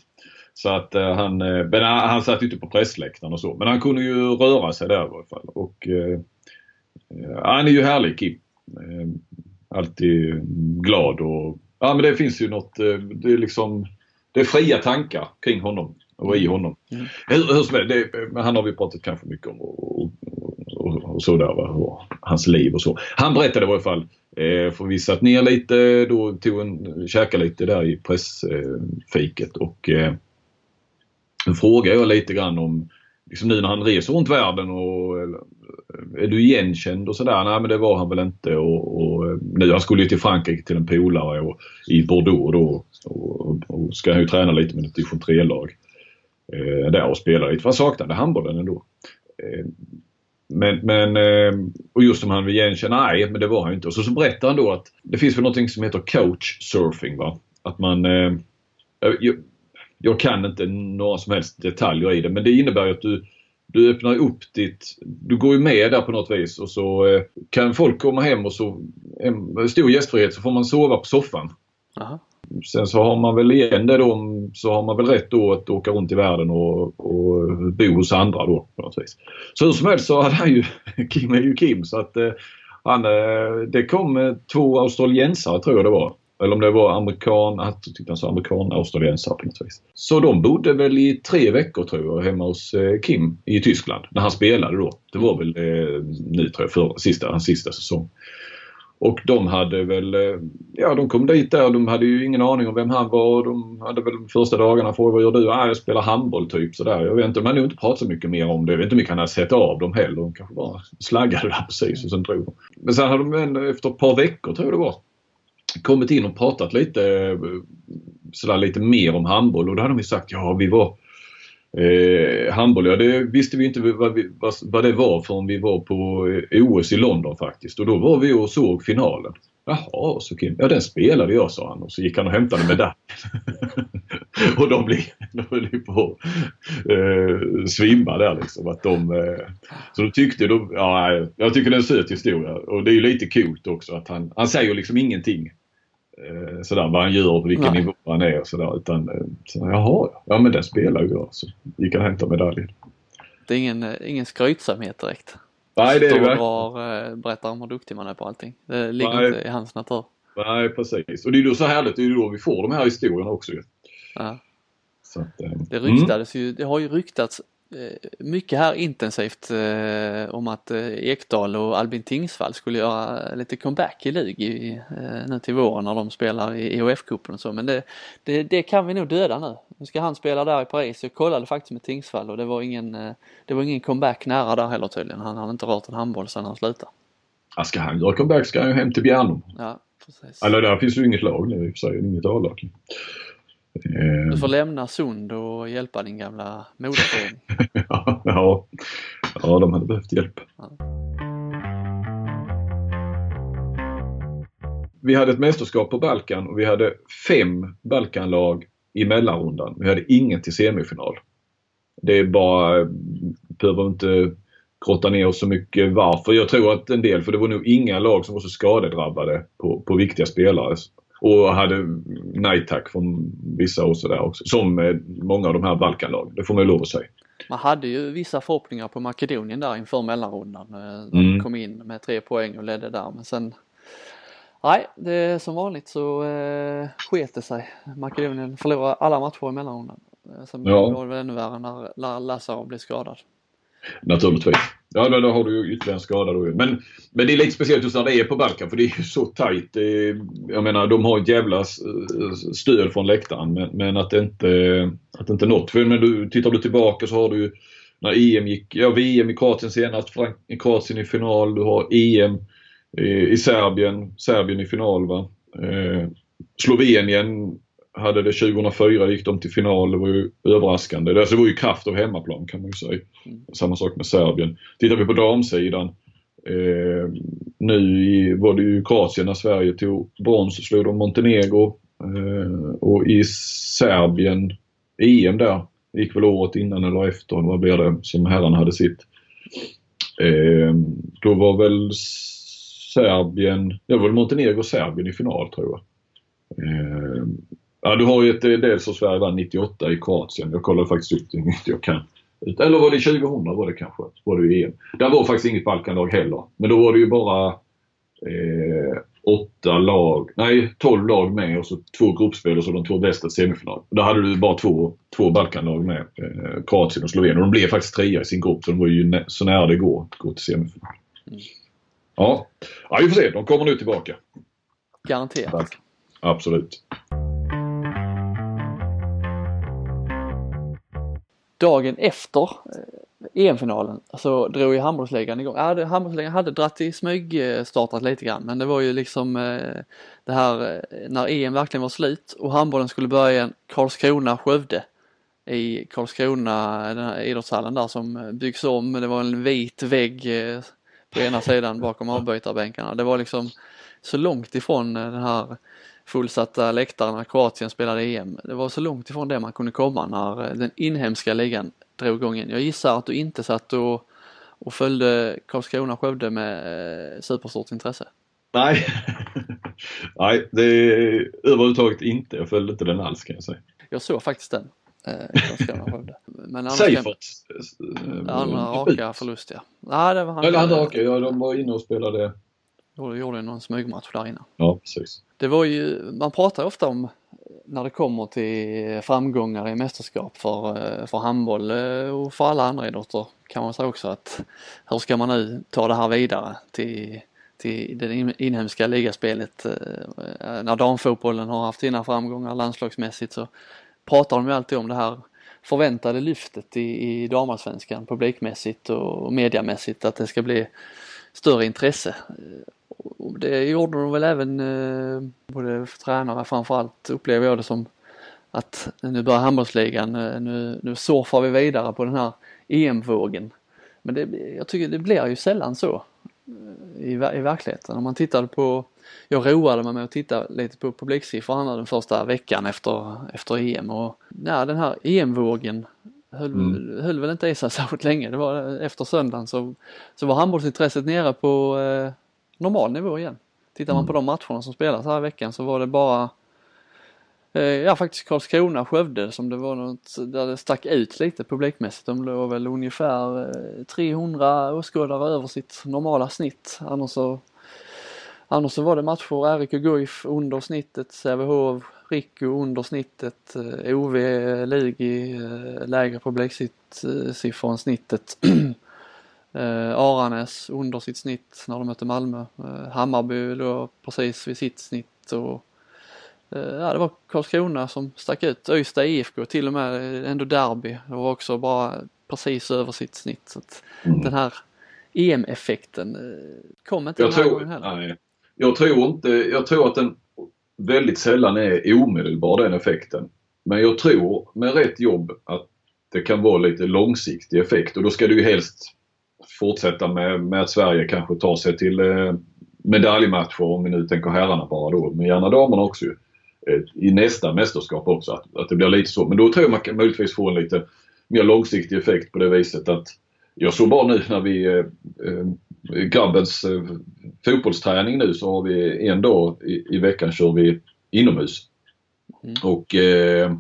Så att uh, han, men han, han satt inte på pressläktaren och så. Men han kunde ju röra sig där i alla fall. Och uh, han är ju härlig Kim. alltid glad och ja men det finns ju något, det är liksom, det är fria tankar kring honom och i honom. Mm. Hur, hur som helst, han har vi pratat kanske mycket om och, och, och, och sådär. Och hans liv och så. Han berättade i alla fall Eh, för vi satt ner lite, då tog en, käkade lite där i pressfiket och eh, frågade jag lite grann om, liksom nu när han reser runt världen och är du igenkänd och sådär? Nej men det var han väl inte och, och nu, han skulle ju till Frankrike till en polare och, i Bordeaux då och, och ska ju träna lite med ett division 3-lag eh, där och spela lite för han saknade handbollen ändå. Eh, men, men eh, och just som han vill igenkänna, nej men det var han inte. Och så, så berättar han då att det finns väl någonting som heter coach surfing va. Att man, eh, jag, kan inte några som helst detaljer i det men det innebär att du, du öppnar upp ditt, du går ju med där på något vis och så eh, kan folk komma hem och så, en stor gästfrihet så får man sova på soffan. Aha. Sen så har man väl igen det då, så har man väl rätt då att åka runt i världen och, och bo hos andra då på något vis. Så hur som helst så hade han ju, Kim är ju Kim så att eh, han, eh, det kom två australiensare tror jag det var. Eller om det var amerikan, jag tyckte han sa amerikan, australiensare på något vis. Så de bodde väl i tre veckor tror jag hemma hos eh, Kim i Tyskland när han spelade då. Det var väl eh, nu tror jag, för, sista, hans sista säsong. Och de hade väl, eh, ja de kom dit där de hade ju ingen aning om vem han var. De hade väl första dagarna frågat vad gör du? Ah, jag spelar handboll typ sådär. Jag vet inte, de hade nog inte pratat så mycket mer om det. Jag vet inte hur mycket han hade sett av dem heller. De kanske bara slaggade där precis och sen drog de. Men sen hade de efter ett par veckor tror jag det var kommit in och pratat lite sådär lite mer om handboll och då hade de ju sagt ja vi var Eh, handboll, ja det visste vi inte vad, vi, vad, vad, det var förrän vi var på eh, OS i London faktiskt. Och då var vi och såg finalen. Jaha, så Kim. Ja den spelade jag sa han och så gick han och hämtade medaljen. och de blev, de blev på eh, svimma där liksom. Att de, eh, så de tyckte, de, ja, jag tycker det är en söt historia och det är lite coolt också att han, han säger liksom ingenting eh, sådär vad han gör på vilken Nej. nivå han är och sådär. Utan eh, så, jaha, ja men den spelar ju jag. Så gick han och hämtade medaljen. Det är ingen, eh, ingen skrytsamhet direkt. Nej det är det drar, eh, berättar om hur duktig man är på allting. Det ligger Nej. inte i hans natur. Nej precis. Och det är ju så härligt, det är ju då vi får de här historierna också ju. Ja. Att, eh, det ryktades mm. ju, det har ju ryktats mycket här intensivt eh, om att eh, Ekdal och Albin Tingsvall skulle göra lite comeback i lig i, eh, nu till våren när de spelar i EHF-cupen och så men det, det, det, kan vi nog döda nu. Nu ska han spela där i Paris. Jag kollade faktiskt med Tingsvall och det var ingen, eh, det var ingen comeback nära där heller tydligen. Han hade inte rört en handboll sedan han slutade. Ja, ska han göra comeback ska han ju hem till Bjärnum. Ja, precis. Eller där finns ju inget lag nu i och för sig, inget A-lag. Eh. Du får lämna Sund och hjälpa din gamla moderförening. ja, ja, ja, de hade behövt hjälp. Ja. Vi hade ett mästerskap på Balkan och vi hade fem Balkanlag i mellanrundan. Vi hade ingen till semifinal. Det är bara, behöver inte grotta ner oss så mycket varför. Jag tror att en del, för det var nog inga lag som var så skadedrabbade på, på viktiga spelare och hade nej tack från vissa och sådär också. Som många av de här Balkanlagen, det får man ju lov att säga. Man hade ju vissa förhoppningar på Makedonien där inför mellanrundan. Eh, de mm. kom in med tre poäng och ledde där men sen Nej, det som vanligt så eh, sket det sig. Makedonien förlorade alla matcher i mellanrundan. Eh, sen ja. var det väl ännu värre när Lazarov blev skadad. Naturligtvis. Ja, då, då har du ju ytterligare en skada då Men, men det är lite speciellt just när det är på Balkan för det är ju så tajt. jag menar de har ett jävla eh, stöd från läktaren men, men att det inte, att det inte nått. För men du, tittar du tillbaka så har du ju när EM gick, ja VM i Kroatien senast, Frank, i Kroatien i final, du har EM i, eh, i Serbien, Serbien i final va. Eh, Slovenien hade det 2004, gick de till final. Det var ju överraskande. Alltså, det var ju kraft av hemmaplan kan man ju säga. Mm. Samma sak med Serbien. Tittar vi på damsidan. Eh, nu i, var det ju Kroatien när Sverige tog brons och slog de Montenegro. Eh, och i Serbien, EM där, gick väl året innan eller efter, vad blir det, som herrarna hade sitt. Eh, då var väl Serbien, det var väl Montenegro och Serbien i final tror jag. Eh, Ja, du har ju ett, dels så Sverige vann 98 i Kroatien. Jag kollade faktiskt upp det, inte jag kan. Eller var det 2000 var det kanske? Var det EM? Där var faktiskt inget Balkanlag heller. Men då var det ju bara eh, åtta lag, nej 12 lag med och så två gruppspel och så de två bästa semifinal. Då hade du bara två, två Balkanlag med, eh, Kroatien och Slovenien. Och de blev faktiskt trea i sin grupp så de var ju så nära det går att gå till semifinal. Mm. Ja. ja, vi får se. De kommer nu tillbaka. Garanterat. Absolut. Dagen efter eh, EM-finalen så drog ju handbollsligan igång. Ja, handbollsligan hade dratt i smyg eh, startat lite grann men det var ju liksom eh, det här eh, när EM verkligen var slut och handbollen skulle börja igen Karlskrona-Skövde i Karlskrona, den här idrottshallen där som byggs om. Det var en vit vägg på ena sidan bakom avbytarbänkarna. Det var liksom så långt ifrån den här fullsatta läktaren när Kroatien spelade EM. Det var så långt ifrån det man kunde komma när den inhemska ligan drog igång igen. Jag gissar att du inte satt och, och följde Karlskrona-Skövde med eh, superstort intresse. Nej, nej det är överhuvudtaget inte. Jag följde inte den alls kan jag säga. Jag såg faktiskt den. Eh. Men Seifert? Andra raka förlust ja. Nej, det var han. Eller andra raka, ja de var inne och spelade. Gjorde, gjorde någon smygmatch där inne. Ja, precis. Det var ju, man pratar ofta om när det kommer till framgångar i mästerskap för, eh, för handboll eh, och för alla andra idrotter kan man säga också att hur ska man nu ta det här vidare till, till det inhemska ligaspelet. Eh, när damfotbollen har haft sina framgångar landslagsmässigt så pratar de ju alltid om det här förväntade lyftet i, i damallsvenskan publikmässigt och mediamässigt att det ska bli större intresse det gjorde de väl även eh, både tränare framförallt upplever jag det som att nu börjar handbollsligan, eh, nu, nu surfar vi vidare på den här EM-vågen. Men det, jag tycker det blir ju sällan så eh, i, i verkligheten. Om man tittar på, jag roade mig med att titta lite på publiksiffrorna den första veckan efter, efter EM och nej, den här EM-vågen höll, mm. höll väl inte i sig särskilt länge. Det var efter söndagen så, så var handbollsintresset nere på eh, normal nivå igen. Tittar man på mm. de matcherna som spelas här i veckan så var det bara eh, Ja faktiskt Karlskrona, Skövde som det var något där det stack ut lite publikmässigt. De låg väl ungefär 300 eh, åskådare över sitt normala snitt. Annars så, annars så var det matcher RIK Guif under snittet, Sävehof, Rico under snittet, eh, OV Lugi lägre publiksiffror än snittet. Eh, Aranäs under sitt snitt när de mötte Malmö. Eh, Hammarby låg precis vid sitt snitt och eh, ja, det var Karlskrona som stack ut. Öysta IFK till och med ändå derby. Det var också bara precis över sitt snitt. Så att mm. Den här EM-effekten eh, kom inte jag den här tror, gången heller. Nej. Jag tror inte, jag tror att den väldigt sällan är omedelbar den effekten. Men jag tror med rätt jobb att det kan vara lite långsiktig effekt och då ska du ju helst fortsätta med, med att Sverige kanske tar sig till eh, medaljmatcher om vi nu tänker herrarna bara då, men gärna damerna också ju. Eh, I nästa mästerskap också, att, att det blir lite så. Men då tror jag man kan möjligtvis få en lite mer långsiktig effekt på det viset att jag såg bara nu när vi eh, eh grabbens eh, fotbollsträning nu så har vi en dag i, i veckan kör vi inomhus. Mm. Och eh,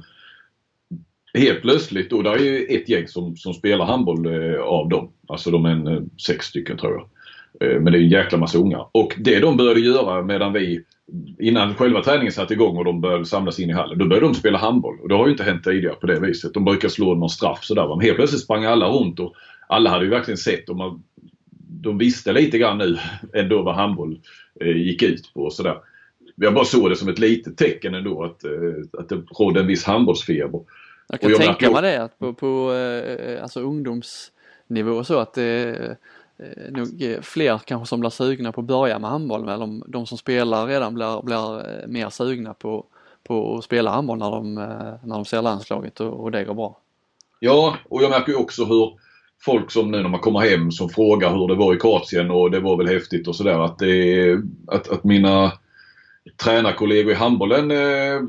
helt plötsligt, och det är ju ett gäng som, som spelar handboll eh, av dem. Alltså de är en, eh, sex stycken tror jag. Eh, men det är en jäkla massa ungar. Och det de började göra medan vi Innan själva träningen satte igång och de började samlas in i hallen. Då började de spela handboll. Och det har ju inte hänt tidigare på det viset. De brukar slå någon straff sådär. Men helt plötsligt sprang alla runt och alla hade ju verkligen sett och man, de visste lite grann nu ändå vad handboll eh, gick ut på och sådär. Jag bara såg det som ett litet tecken ändå att, eh, att det rådde en viss handbollsfeber. Jag kan tänka mig det att på, på eh, alltså ungdomsnivå så att det är eh, nog fler kanske som blir sugna på att börja med handboll men de, de som spelar redan blir, blir eh, mer sugna på, på att spela handboll när de, när de ser landslaget och, och det går bra. Ja, och jag märker ju också hur folk som nu när man kommer hem som frågar hur det var i Kroatien och det var väl häftigt och sådär att, att, att mina tränarkollegor i handbollen eh,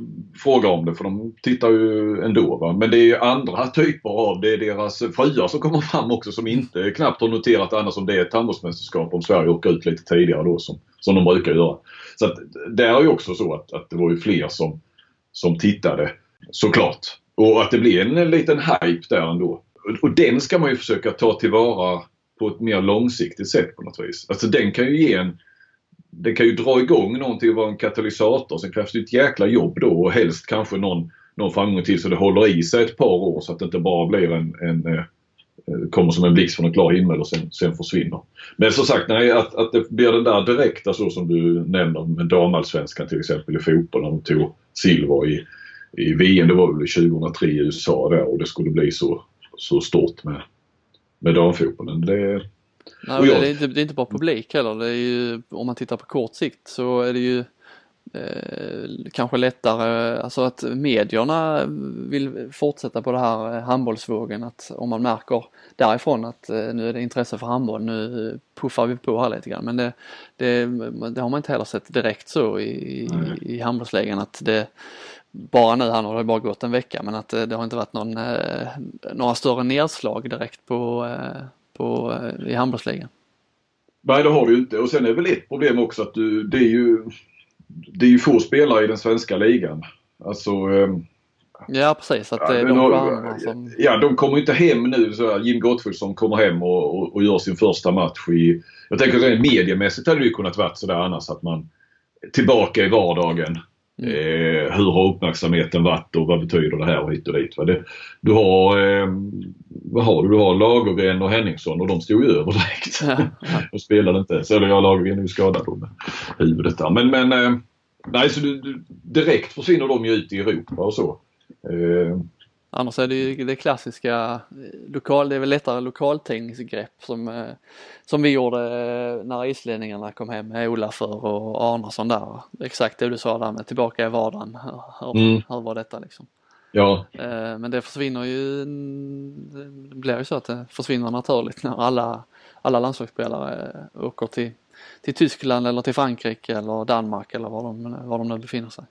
frågar om det för de tittar ju ändå. Va? Men det är andra typer av, det är deras fruar som kommer fram också som inte knappt har noterat annars om det är ett handbollsmästerskap om Sverige åker ut lite tidigare då som, som de brukar göra. Så att, det är ju också så att, att det var ju fler som, som tittade såklart. Och att det blir en, en liten hype där ändå. Och den ska man ju försöka ta tillvara på ett mer långsiktigt sätt på något vis. Alltså den kan ju ge en det kan ju dra igång någonting och vara en katalysator. Sen krävs det ett jäkla jobb då och helst kanske någon, någon framgång till så det håller i sig ett par år så att det inte bara blir en, en eh, eh, kommer som en blixt från en klar himmel och sen, sen försvinner. Men som sagt, nej, att, att det blir den där direkta så som du nämner med damallsvenskan till exempel i fotboll när de tog silver i, i VM. Det var väl 2003 i USA där och det skulle bli så, så stort med, med damfotbollen. Det, Nej, jag... det, är inte, det är inte bara publik heller. Det är ju, om man tittar på kort sikt så är det ju eh, kanske lättare, alltså att medierna vill fortsätta på det här handbollsvågen. Att om man märker därifrån att eh, nu är det intresse för handboll, nu puffar vi på här lite grann. Men det, det, det har man inte heller sett direkt så i, mm. i handbollslägen att det bara nu, här har det bara gått en vecka, men att det, det har inte varit någon, eh, några större nedslag direkt på, eh, på, eh, i handbollsligan. Nej det har du ju inte och sen är det väl ett problem också att du, det är ju det är ju få spelare i den svenska ligan. Alltså ehm, Ja precis, att det är ja, de har, som... Ja, de kommer inte hem nu. Så Jim Gottfridsson kommer hem och, och, och, gör sin första match i... Jag tänker att mediemässigt hade det ju kunnat varit sådär annars att man tillbaka i vardagen. Mm. Eh, hur har uppmärksamheten varit och vad betyder det här och hit och dit. Va? Det, du har, eh, vad har du? Du har Lagergren och Henningsson och de stod ju över direkt. Ja, de spelade inte. Så, eller ja, Lagergren är ju skadad då med huvudet där. Men, men eh, nej, så du, du, direkt försvinner de ju ut i Europa och så. Annars är det ju det klassiska, eh, lokal, det är väl lättare lokaltidningsgrepp som, eh, som vi gjorde eh, när islänningarna kom hem med Olafur och Arnason där. Exakt det du sa där med tillbaka i vardagen. Hur, mm. hur var detta liksom? Ja. Men det försvinner ju, det blir ju så att det försvinner naturligt när alla, alla landslagsspelare åker till, till Tyskland eller till Frankrike eller Danmark eller var de, var de nu befinner sig.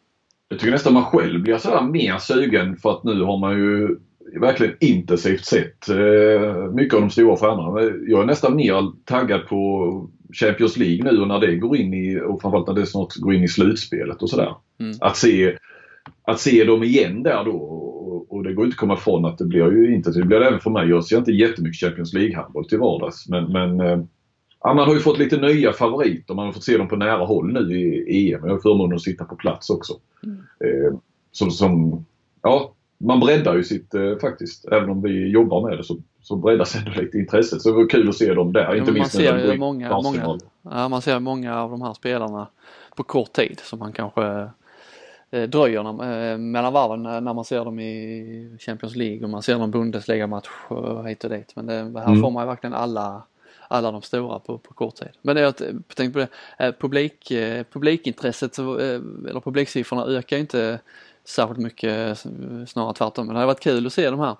Jag tycker nästan man själv blir sådär mer sugen för att nu har man ju verkligen intensivt sett eh, mycket av de stora stjärnorna. Jag är nästan mer taggad på Champions League nu och när det går in i, och framförallt när det snart går in i slutspelet och sådär. Mm. Att, se, att se dem igen där då och, och det går inte att komma ifrån att det blir ju inte, det blir det även för mig. Jag ser inte jättemycket Champions League-handboll till vardags men, men eh, Ja, man har ju fått lite nya favoriter. Man har fått se dem på nära håll nu i EM. Jag har förmånen att sitta på plats också. Mm. Eh, som, som, ja, man breddar ju sitt eh, faktiskt. Även om vi jobbar med det så, så breddas ändå lite intresset. Så det var kul att se dem där. Ja, inte minst man ser ju många, många, ja, man ser många av de här spelarna på kort tid som man kanske eh, dröjer när, eh, mellan varven när man ser dem i Champions League och man ser någon Bundesliga-match hit och dit. Men det, här mm. får man ju verkligen alla alla de stora på, på kort tid. Men jag tänkte på det, eh, publik, eh, publikintresset eh, eller publiksiffrorna ökar inte särskilt mycket, snarare tvärtom. Men det har varit kul att se de här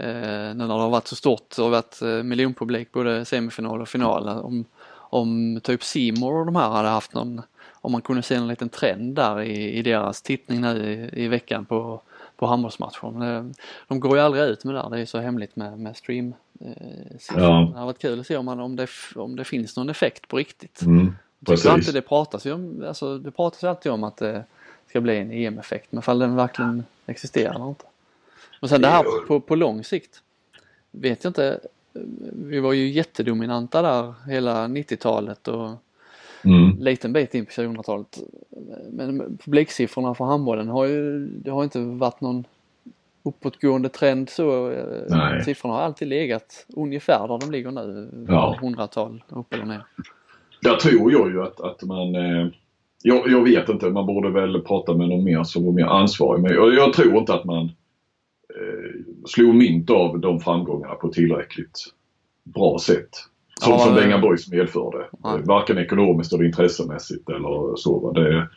nu när det har varit så stort och varit miljonpublik både semifinal och final. Om, om typ Simor och de här hade haft någon, om man kunde se en liten trend där i, i deras tittning nu i, i veckan på, på handbollsmatchen. De går ju aldrig ut med det där, det är så hemligt med, med stream Eh, ja. Det har varit kul att se om, man, om, det, om det finns någon effekt på riktigt. Mm, precis. Det pratas ju om, alltså, det pratas alltid om att det ska bli en EM-effekt men fall den verkligen existerar eller inte. Och sen det här på, på lång sikt vet jag inte. Vi var ju jättedominanta där hela 90-talet och mm. liten bit in på 2000-talet. Men publiksiffrorna för handbollen har ju, det har inte varit någon uppåtgående trend så. Nej. Siffrorna har alltid legat ungefär där de ligger nu. Ja. Hundratal upp eller ner. Där tror jag ju att, att man eh, jag, jag, vet inte, man borde väl prata med någon mer som var mer ansvarig. Men jag, jag tror inte att man eh, slog mynt av de framgångarna på tillräckligt bra sätt. Som, ja, som Benga Boys medförde. Ja. Varken ekonomiskt eller intressemässigt eller så. Det,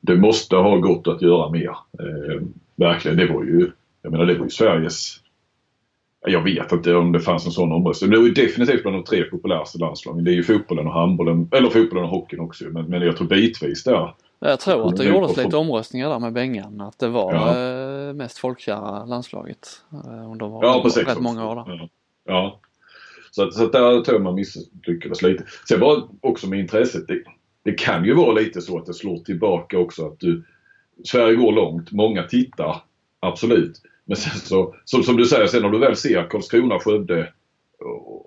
det måste ha gått att göra mer. Eh, verkligen, det var ju jag menar det var ju Sveriges jag vet inte om det fanns en sån omröstning. Det var ju definitivt bland de tre populäraste landslagen. Det är ju fotbollen och handbollen, eller fotbollen och hockeyn också. Men, men jag tror bitvis där. Jag tror att det gjordes lite omröstningar där med Bengan. Att det var ja. Eh, mest folkkära landslaget. Eh, de var ja, precis. rätt många år där. Ja. ja. Så, så där tror jag man misslyckades lite. Sen var också med intresset. Det, det kan ju vara lite så att det slår tillbaka också att du Sverige går långt, många tittar, absolut. Men sen så, som, som du säger, sen när du väl ser Karlskrona, Skövde och,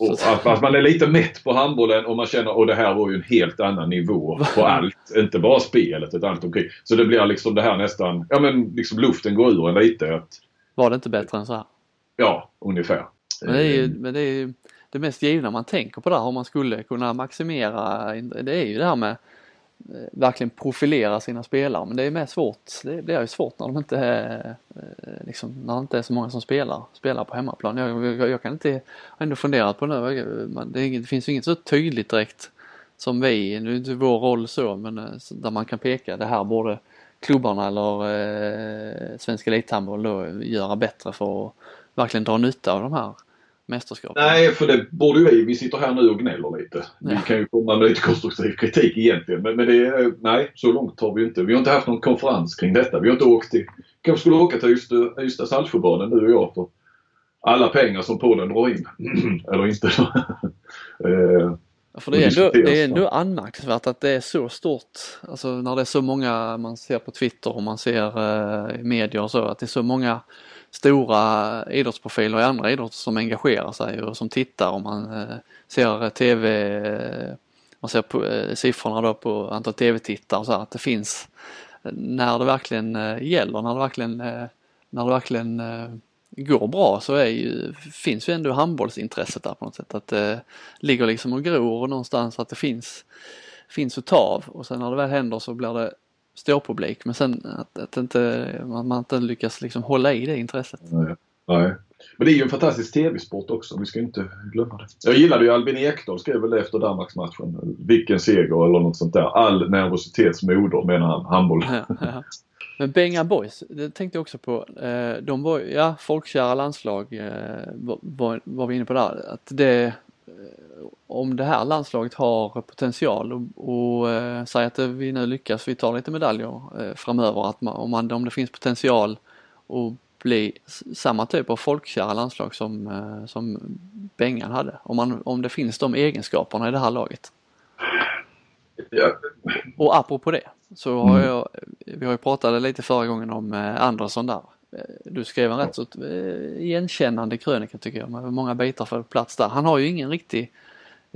och att, att, man är lite mätt på handbollen och man känner att det här var ju en helt annan nivå på allt. Inte bara spelet utan allt omkring. Så det blir liksom det här nästan, ja men liksom luften går ur en lite. Att, var det inte bättre än så här? Ja, ungefär. Men det är ju, men det, är ju det mest givna man tänker på där om man skulle kunna maximera. Det är ju det här med Eh, verkligen profilera sina spelare men det är mer svårt. Det blir ju svårt när de inte är, eh, liksom, när det inte är så många som spelar, spelar på hemmaplan. Jag, jag, jag kan inte, jag har ändå funderat på det det, det finns ju inget så tydligt direkt som vi, nu är inte vår roll så men eh, där man kan peka det här borde klubbarna eller eh, Svenska Elithandboll då göra bättre för att verkligen dra nytta av de här mästerskapet? Nej, för det borde ju vi. Vi sitter här nu och gnäller lite. Ja. Vi kan ju komma med lite konstruktiv kritik egentligen. Men, men det, nej, så långt har vi inte. Vi har inte haft någon konferens kring detta. Vi har inte åkt till, kanske skulle åka till Ystad, Ystad Saltsjöbaden du och jag för alla pengar som Polen drar in. Eller inte. eh, för det är, ändå, det är ändå anmärkningsvärt att det är så stort, alltså när det är så många man ser på Twitter och man ser eh, i medier och så, att det är så många stora idrottsprofiler i andra idrotter som engagerar sig och som tittar och man eh, ser tv, man ser på, eh, siffrorna då på antal tv-tittare och så här, att det finns eh, när det verkligen gäller, när det verkligen, när det verkligen går bra så är ju, finns ju ändå handbollsintresset där på något sätt. Att det ligger liksom och gror någonstans att det finns, finns att ta av och sen när det väl händer så blir det ståpublik men sen att, att inte, man, man inte lyckas liksom hålla i det intresset. Nej. Nej. Men det är ju en fantastisk tv-sport också, vi ska inte glömma det. Jag gillade ju Albin Ekdal skrev väl efter Danmarksmatchen. Vilken seger eller något sånt där. All nervositets moder menar han, handboll. Ja, ja. Men Benga Boys, det tänkte jag också på. Eh, de var, ja, folkkära landslag eh, var, var vi inne på där. Att det, om det här landslaget har potential och, och eh, säg att vi nu lyckas, vi tar lite medaljer eh, framöver, att man, om, man, om det finns potential att bli samma typ av folkkära landslag som, eh, som Bengan hade. Om, man, om det finns de egenskaperna i det här laget. Ja. Och apropå det så har mm. jag, vi har ju pratat lite förra gången om eh, Andersson där. Eh, du skrev en rätt så eh, igenkännande krönika tycker jag med många bitar för plats där. Han har ju ingen riktig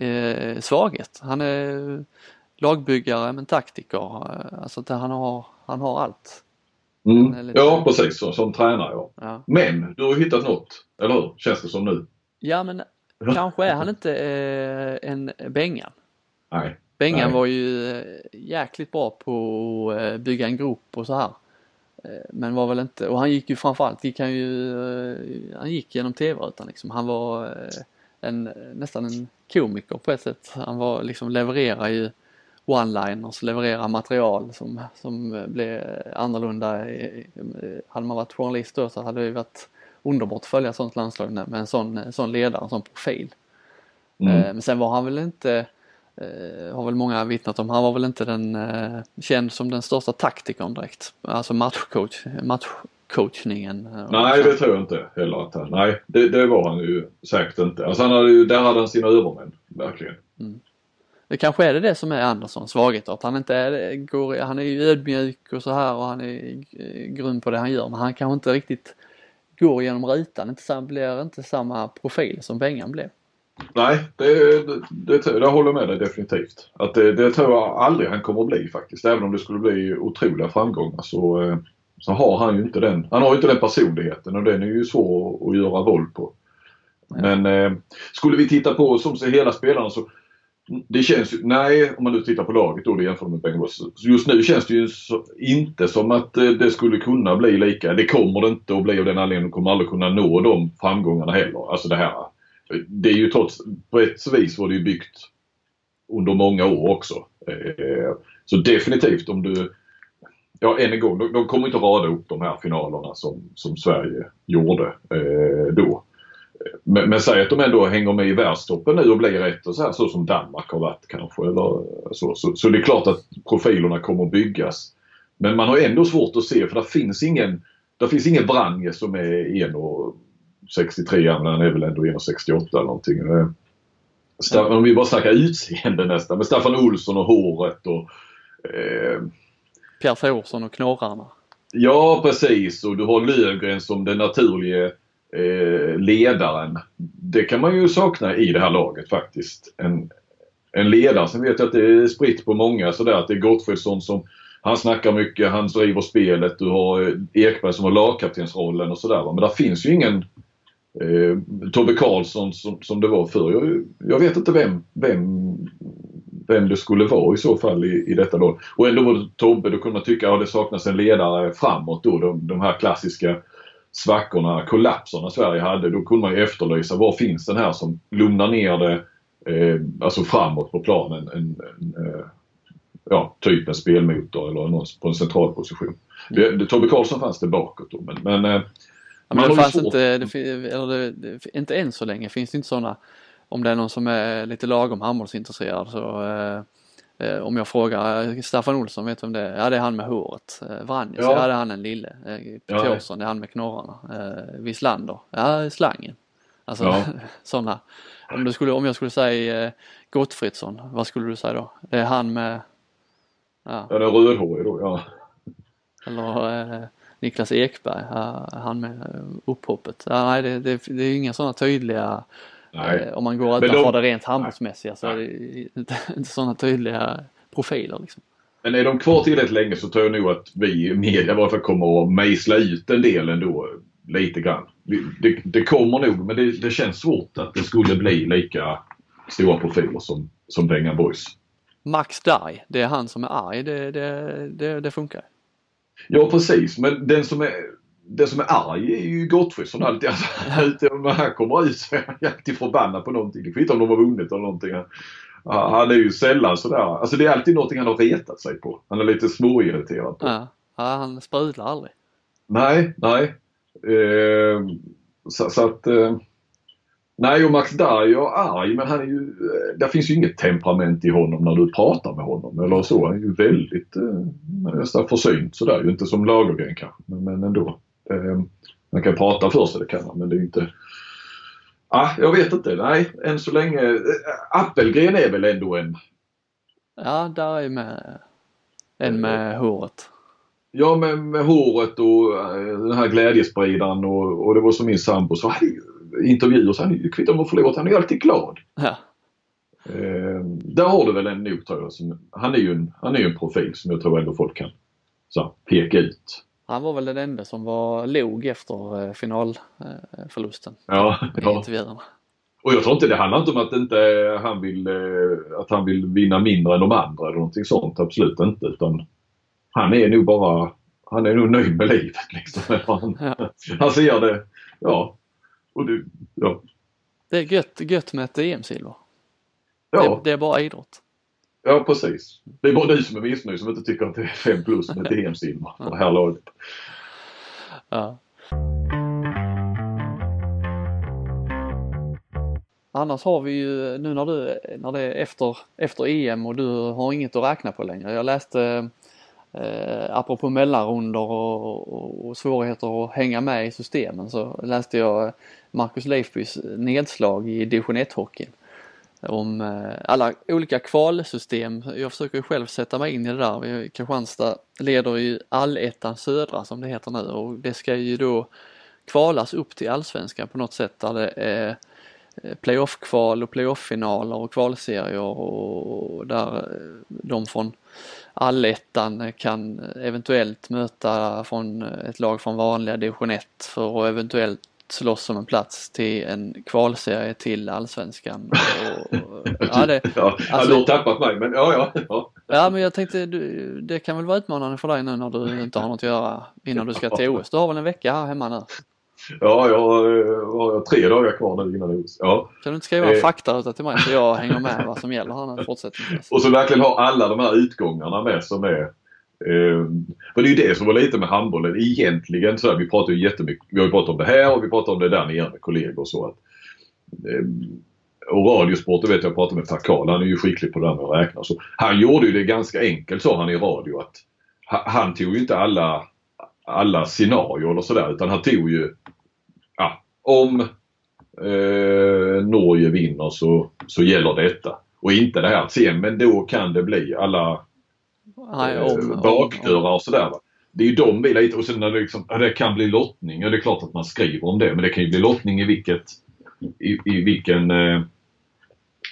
eh, svaghet. Han är lagbyggare men taktiker. Alltså att han har, han har allt. Mm. Lite... Ja precis, så, som tränare ja. ja. Men du har hittat något, eller hur? Känns det som nu. Ja men kanske är han inte eh, en Bengan. Nej. Bengan Nej. var ju eh, jäkligt bra på att bygga en grop och så här. Men var väl inte, och han gick ju framförallt, gick han ju, han gick genom tv-rutan liksom. Han var en, nästan en komiker på ett sätt. Han var liksom levererar ju one-liners, levererar material som, som blev annorlunda. Hade man varit journalist då så hade det varit underbart att följa sånt landslag med en sån, sån ledare, en sån profil. Mm. Eh, men sen var han väl inte, eh, har väl många vittnat om, han var väl inte den eh, känd som den största taktikern direkt. Alltså matchcoach, match, coachningen? Eh, nej, det tror jag inte heller att han, nej det, det var han ju säkert inte. Alltså han hade ju, där hade han sina övermän, verkligen. Mm. Det kanske är det, det som är Anderssons svaghet att han inte är, går, han är ju ödmjuk och så här och han är grym på det han gör men han kanske inte riktigt går genom rutan, inte, blir inte samma profil som Bengan blev. Nej, det, det, det, det håller jag med dig definitivt. Att det, det tror jag aldrig han kommer att bli faktiskt. Även om det skulle bli otroliga framgångar så eh, så har han ju inte den. Han har ju inte den personligheten och den är ju svår att göra våld på. Men eh, skulle vi titta på som ser hela spelarna så det känns ju, nej om man nu tittar på laget då det jämför med Bengals. Just nu känns det ju så, inte som att eh, det skulle kunna bli lika. Det kommer det inte att bli av den anledningen. De kommer aldrig kunna nå de framgångarna heller. Alltså det här. Det är ju trots, på ett vis var det ju byggt under många år också. Eh, så definitivt om du ja, än en gång, de, de kommer inte rada upp de här finalerna som, som Sverige gjorde eh, då. Men, men säg att de ändå hänger med i världstoppen nu och blir ett och så här så som Danmark har varit kanske. Eller så, så, så det är klart att profilerna kommer att byggas. Men man har ändå svårt att se för det finns ingen det finns ingen Brange som är 1,63 men han är väl ändå 1,68 eller någonting. Eh, Staffan, om vi bara snackar utseende nästan. Men Staffan Olsson och håret och eh, Pierre Thorsson och knorrarna. Ja precis och du har Lövgren som den naturliga eh, ledaren. Det kan man ju sakna i det här laget faktiskt. En, en ledare. Sen vet jag att det är spritt på många sådär att det är Gottfridsson som han snackar mycket, han driver spelet. Du har eh, Ekberg som har lagkaptensrollen och sådär. Men där finns ju ingen eh, Tobbe Karlsson som, som det var förr. Jag, jag vet inte vem, vem, vem det skulle vara i så fall i, i detta då. Och ändå var det Tobbe, då kunde man tycka att ja, det saknas en ledare framåt då. De, de här klassiska svackorna, kollapserna Sverige hade. Då kunde man ju efterlysa var finns den här som lugnar ner det eh, alltså framåt på planen. En, en, eh, ja, typ en spelmotor eller någon på en central position. Det, det, Tobbe Karlsson fanns det bakåt då men, men eh, Ja, men det fanns inte, det, eller det, det, inte än så länge finns det inte sådana, om det är någon som är lite lagom handbollsintresserad så eh, eh, om jag frågar eh, Staffan Olsson, vet du vem det är? Ja det är han med håret. Eh, Vranjes, ja. ja det är han en lille. Eh, Pettersson, ja. det är han med knorrarna. Eh, Wislander, ja slangen. Alltså ja. sådana. Om, du skulle, om jag skulle säga eh, Gottfridsson, vad skulle du säga då? Det är han med... Ja, ja det är rödhårig då, ja. Eller eh, Niklas Ekberg, han med upphoppet. Ja, nej, det, det, det är inga sådana tydliga eh, om man går utanför de... det rent handbollsmässiga så är det inte, inte sådana tydliga profiler. Liksom. Men är de kvar tillräckligt länge så tror jag nog att vi i media i fall kommer att mejsla ut en del ändå. Lite grann. Det, det kommer nog men det, det, känns svårt att det skulle bli lika stora profiler som, som Bengan Boys. Max Dai, det är han som är arg. Det, det, det, det funkar. Ja precis men den som är den som är arg är ju Gottfridsson alltid. Alltså, när han kommer ut så är han alltid förbannad på någonting. Det kvittar om de har vunnit eller någonting. Han är ju sällan sådär. Alltså det är alltid någonting han har retat sig på. Han är lite småirriterad på. Ja, han sprudlar aldrig. Nej, nej. Eh, så, så, att eh, Nej och Max Darjo är arg men han är ju, eh, det finns ju inget temperament i honom när du pratar med honom eller så. Han är ju väldigt eh, nästan försynt sådär. Inte som Lagergren kanske men, men ändå. Eh, man kan prata för sig det kan man men det är inte Ah, jag vet inte. Nej, än så länge. Eh, Appelgren är väl ändå en... Ja, där är med en med håret. Ja, med, med håret och den här glädjespridaren och, och det var som min sambo sa intervjuer så han är ju kvitt om att förlorat, han är ju alltid glad. Ja. Eh, där har du väl en nog tror jag. Som, han är ju en, han är ju en profil som jag tror ändå folk kan så, peka ut. Han var väl den enda som var log efter eh, finalförlusten. Ja, ja. Och jag tror inte det handlar inte om att inte han vill, eh, att han vill vinna mindre än de andra eller någonting sånt. Absolut inte. Utan han är nog bara, han är nog nöjd med livet liksom. Han, ja. han ser det, ja, och det, ja. det är gött, gött med ett EM-silver. Ja. Det, det, är bara idrott. Ja precis. Det är bara du som är missnöjd som inte tycker att det är 5 plus med ett EM-silver för det här laget. Ja. Annars har vi ju nu när, du, när det är efter, efter EM och du har inget att räkna på längre. Jag läste eh, apropå mellanrunder och, och, och, svårigheter att hänga med i systemen så läste jag Marcus Leifbys nedslag i division 1-hockeyn. Om eh, alla olika kvalsystem. Jag försöker själv sätta mig in i det där. Kristianstad leder ju allettan södra som det heter nu och det ska ju då kvalas upp till allsvenskan på något sätt där det är eh, playoff-kval och playoff-finaler och kvalserier och där eh, de från allettan kan eventuellt möta från ett lag från vanliga division 1 för att eventuellt slåss om en plats till en kvalserie till allsvenskan. Och, ja, det, ja, alltså, har tappat mig men ja, ja. Ja, ja men jag tänkte du, det kan väl vara utmanande för dig nu när du inte har något att göra innan du ska till OS. Du har väl en vecka här hemma nu? Ja, jag har tre dagar kvar nu innan OS. Ja. Kan du inte skriva en eh. faktaruta till mig så jag hänger med vad som gäller här nu fortsättningsvis? Och så verkligen ha alla de här utgångarna med som är Eh, Ehm, för det är ju det som var lite med handbollen egentligen. Så här, vi pratar ju jättemycket, vi har ju pratat om det här och vi pratar om det där nere med kollegor och så. Att, ehm, och radiosporten vet jag pratade med Per Karl, han är ju skicklig på det där med att räkna. Så han gjorde ju det ganska enkelt sa han i radio att han tog ju inte alla, alla scenarier eller sådär utan han tog ju, ja, om eh, Norge vinner så, så gäller detta. Och inte det här att sen men då kan det bli alla Nej, om, eh, bakdörrar och sådär. Va? Det är ju de vi lite och sen när det, liksom, ja, det kan bli lottning. Ja, det är klart att man skriver om det men det kan ju bli lottning i vilket i, i vilken eh,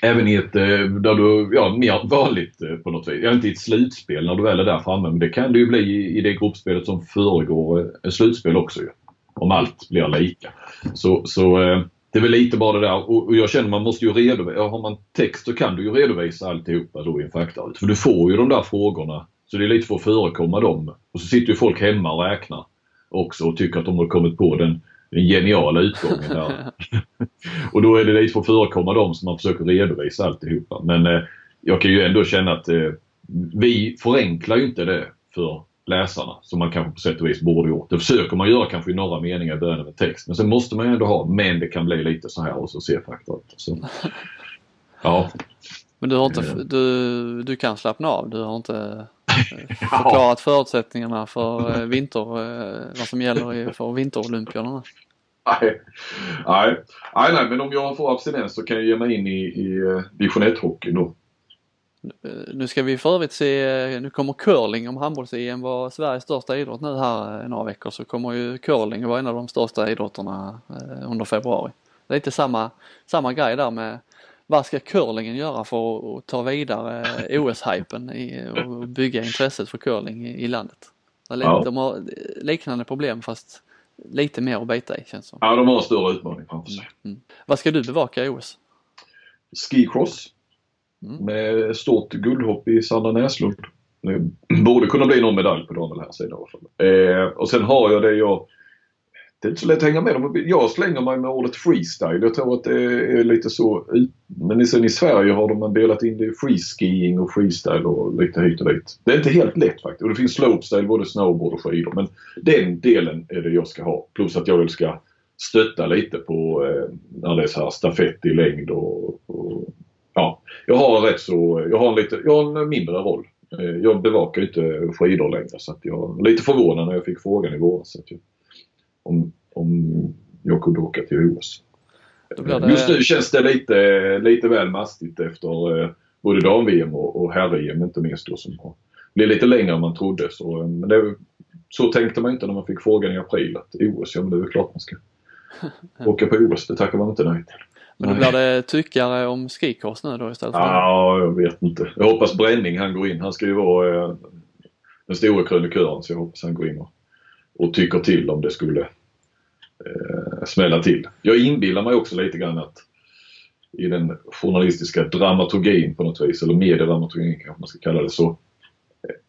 Även i ett, eh, där du, ja mer vanligt eh, på något vis. Ja, inte i ett slutspel när du väl är där framme men det kan det ju bli i, i det gruppspelet som föregår ett slutspel också ju. Om allt blir lika. Så, så det är väl lite bara det där och, och jag känner man måste ju redovisa, har man text så kan du ju redovisa alltihopa då i en faktaut. För du får ju de där frågorna så det är lite för att förekomma dem. Och så sitter ju folk hemma och räknar också och tycker att de har kommit på den den geniala utgången där. och då är det lite för att förekomma dem som man försöker redovisa alltihopa. Men eh, jag kan ju ändå känna att eh, vi förenklar ju inte det för läsarna som man kanske på sätt och vis borde gjort. Det försöker man göra kanske i några meningar i början av en text. Men sen måste man ju ändå ha, men det kan bli lite så här och så. Så, ja. Men du, har inte, du, du kan slappna av? Du har inte förklarat förutsättningarna för eh, vinter, eh, vad som gäller för vinterolympierna? Nej. Nej. nej, nej, men om jag får abstinens så kan jag ge mig in i, i eh, division 1-hockeyn då. Nu ska vi för övrigt se, nu kommer curling om handbolls-EM var Sveriges största idrott nu här några veckor så kommer ju curling vara en av de största idrotterna under februari. Det är lite samma, samma grej där med vad ska curlingen göra för att ta vidare OS-hypen och bygga intresset för curling i, landet? De har liknande problem fast lite mer att bita i känns som. Ja, de har en större utmaning framför sig. Mm. mm. Vad ska du bevaka i OS? Skicross. Mm. Med stort guldhopp i Sanna Näslund. Det borde kunna bli någon medalj på damen här sidan i alla fall. Eh, och sen har jag det jag det är inte så lätt att hänga med. Jag slänger mig med ordet freestyle. Jag tror att det är lite så. Men sen i Sverige har de delat in det i freeskiing och freestyle och lite hit och dit. Det är inte helt lätt faktiskt. Och det finns slopestyle, både snowboard och skidor. Men den delen är det jag ska ha. Plus att jag ska stötta lite på eh, när det är så här stafett i längd och, och, ja. Jag har rätt så, jag har en lite, jag har en mindre roll. Eh, jag bevakar inte skidor längre så att jag lite förvånad när jag fick frågan i våras om, om jag kunde åka till OS. Det... Just nu känns det lite, lite väl mastigt efter eh, både dam-VM och, och herr-VM inte minst då som har blivit lite längre än man trodde. Så, eh, men det, så tänkte man inte när man fick frågan i april att OS, ja men det är väl klart man ska åka på OS. Det tackar man inte nej till. Men då blir det tyckare om skikors nu då istället? Ja, jag vet inte. Jag hoppas Bränning han går in. Han ska ju vara eh, den stora krönikören så jag hoppas han går in och, och tycker till om det skulle eh, smälla till. Jag inbillar mig också lite grann att i den journalistiska dramaturgin på något vis, eller mediedramaturgin kanske man ska kalla det så,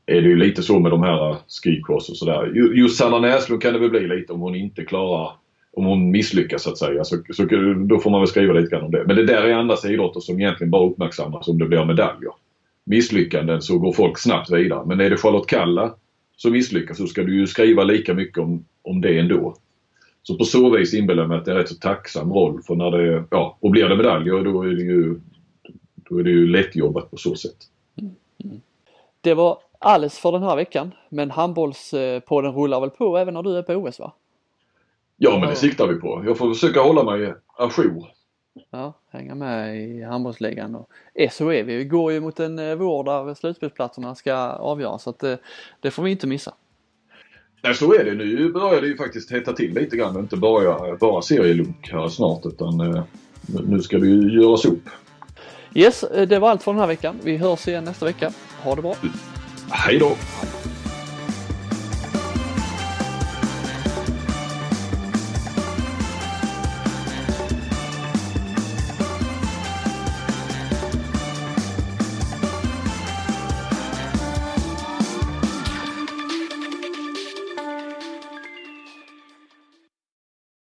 är det ju lite så med de här skicross och sådär. Just Sanna Näslund kan det väl bli lite om hon inte klarar om hon misslyckas så att säga. Så, så, då får man väl skriva lite grann om det. Men det där är andra idrotter som egentligen bara uppmärksammas om det blir medaljer. Misslyckanden så går folk snabbt vidare. Men är det Charlotte Kalla som misslyckas så ska du ju skriva lika mycket om, om det ändå. Så på så vis inbillar jag mig att det är en rätt så tacksam roll för när det, ja, och blir det medaljer då är det ju, då är det ju lättjobbat på så sätt. Mm. Det var alles för den här veckan men handbollspodden eh, rullar väl på även när du är på OS va? Ja men det siktar vi på. Jag får försöka hålla mig ajour. Ja, hänga med i handbollsligan och SHE. Vi går ju mot en eh, vår där slutspelsplatserna ska avgöras så att det, det får vi inte missa. Nej, så är det. Nu börjar det ju faktiskt hetta till lite grann och inte bara, bara serielunk här snart utan eh, nu ska det ju göras upp. Yes, eh, det var allt för den här veckan. Vi hörs igen nästa vecka. Ha det bra. Hej då!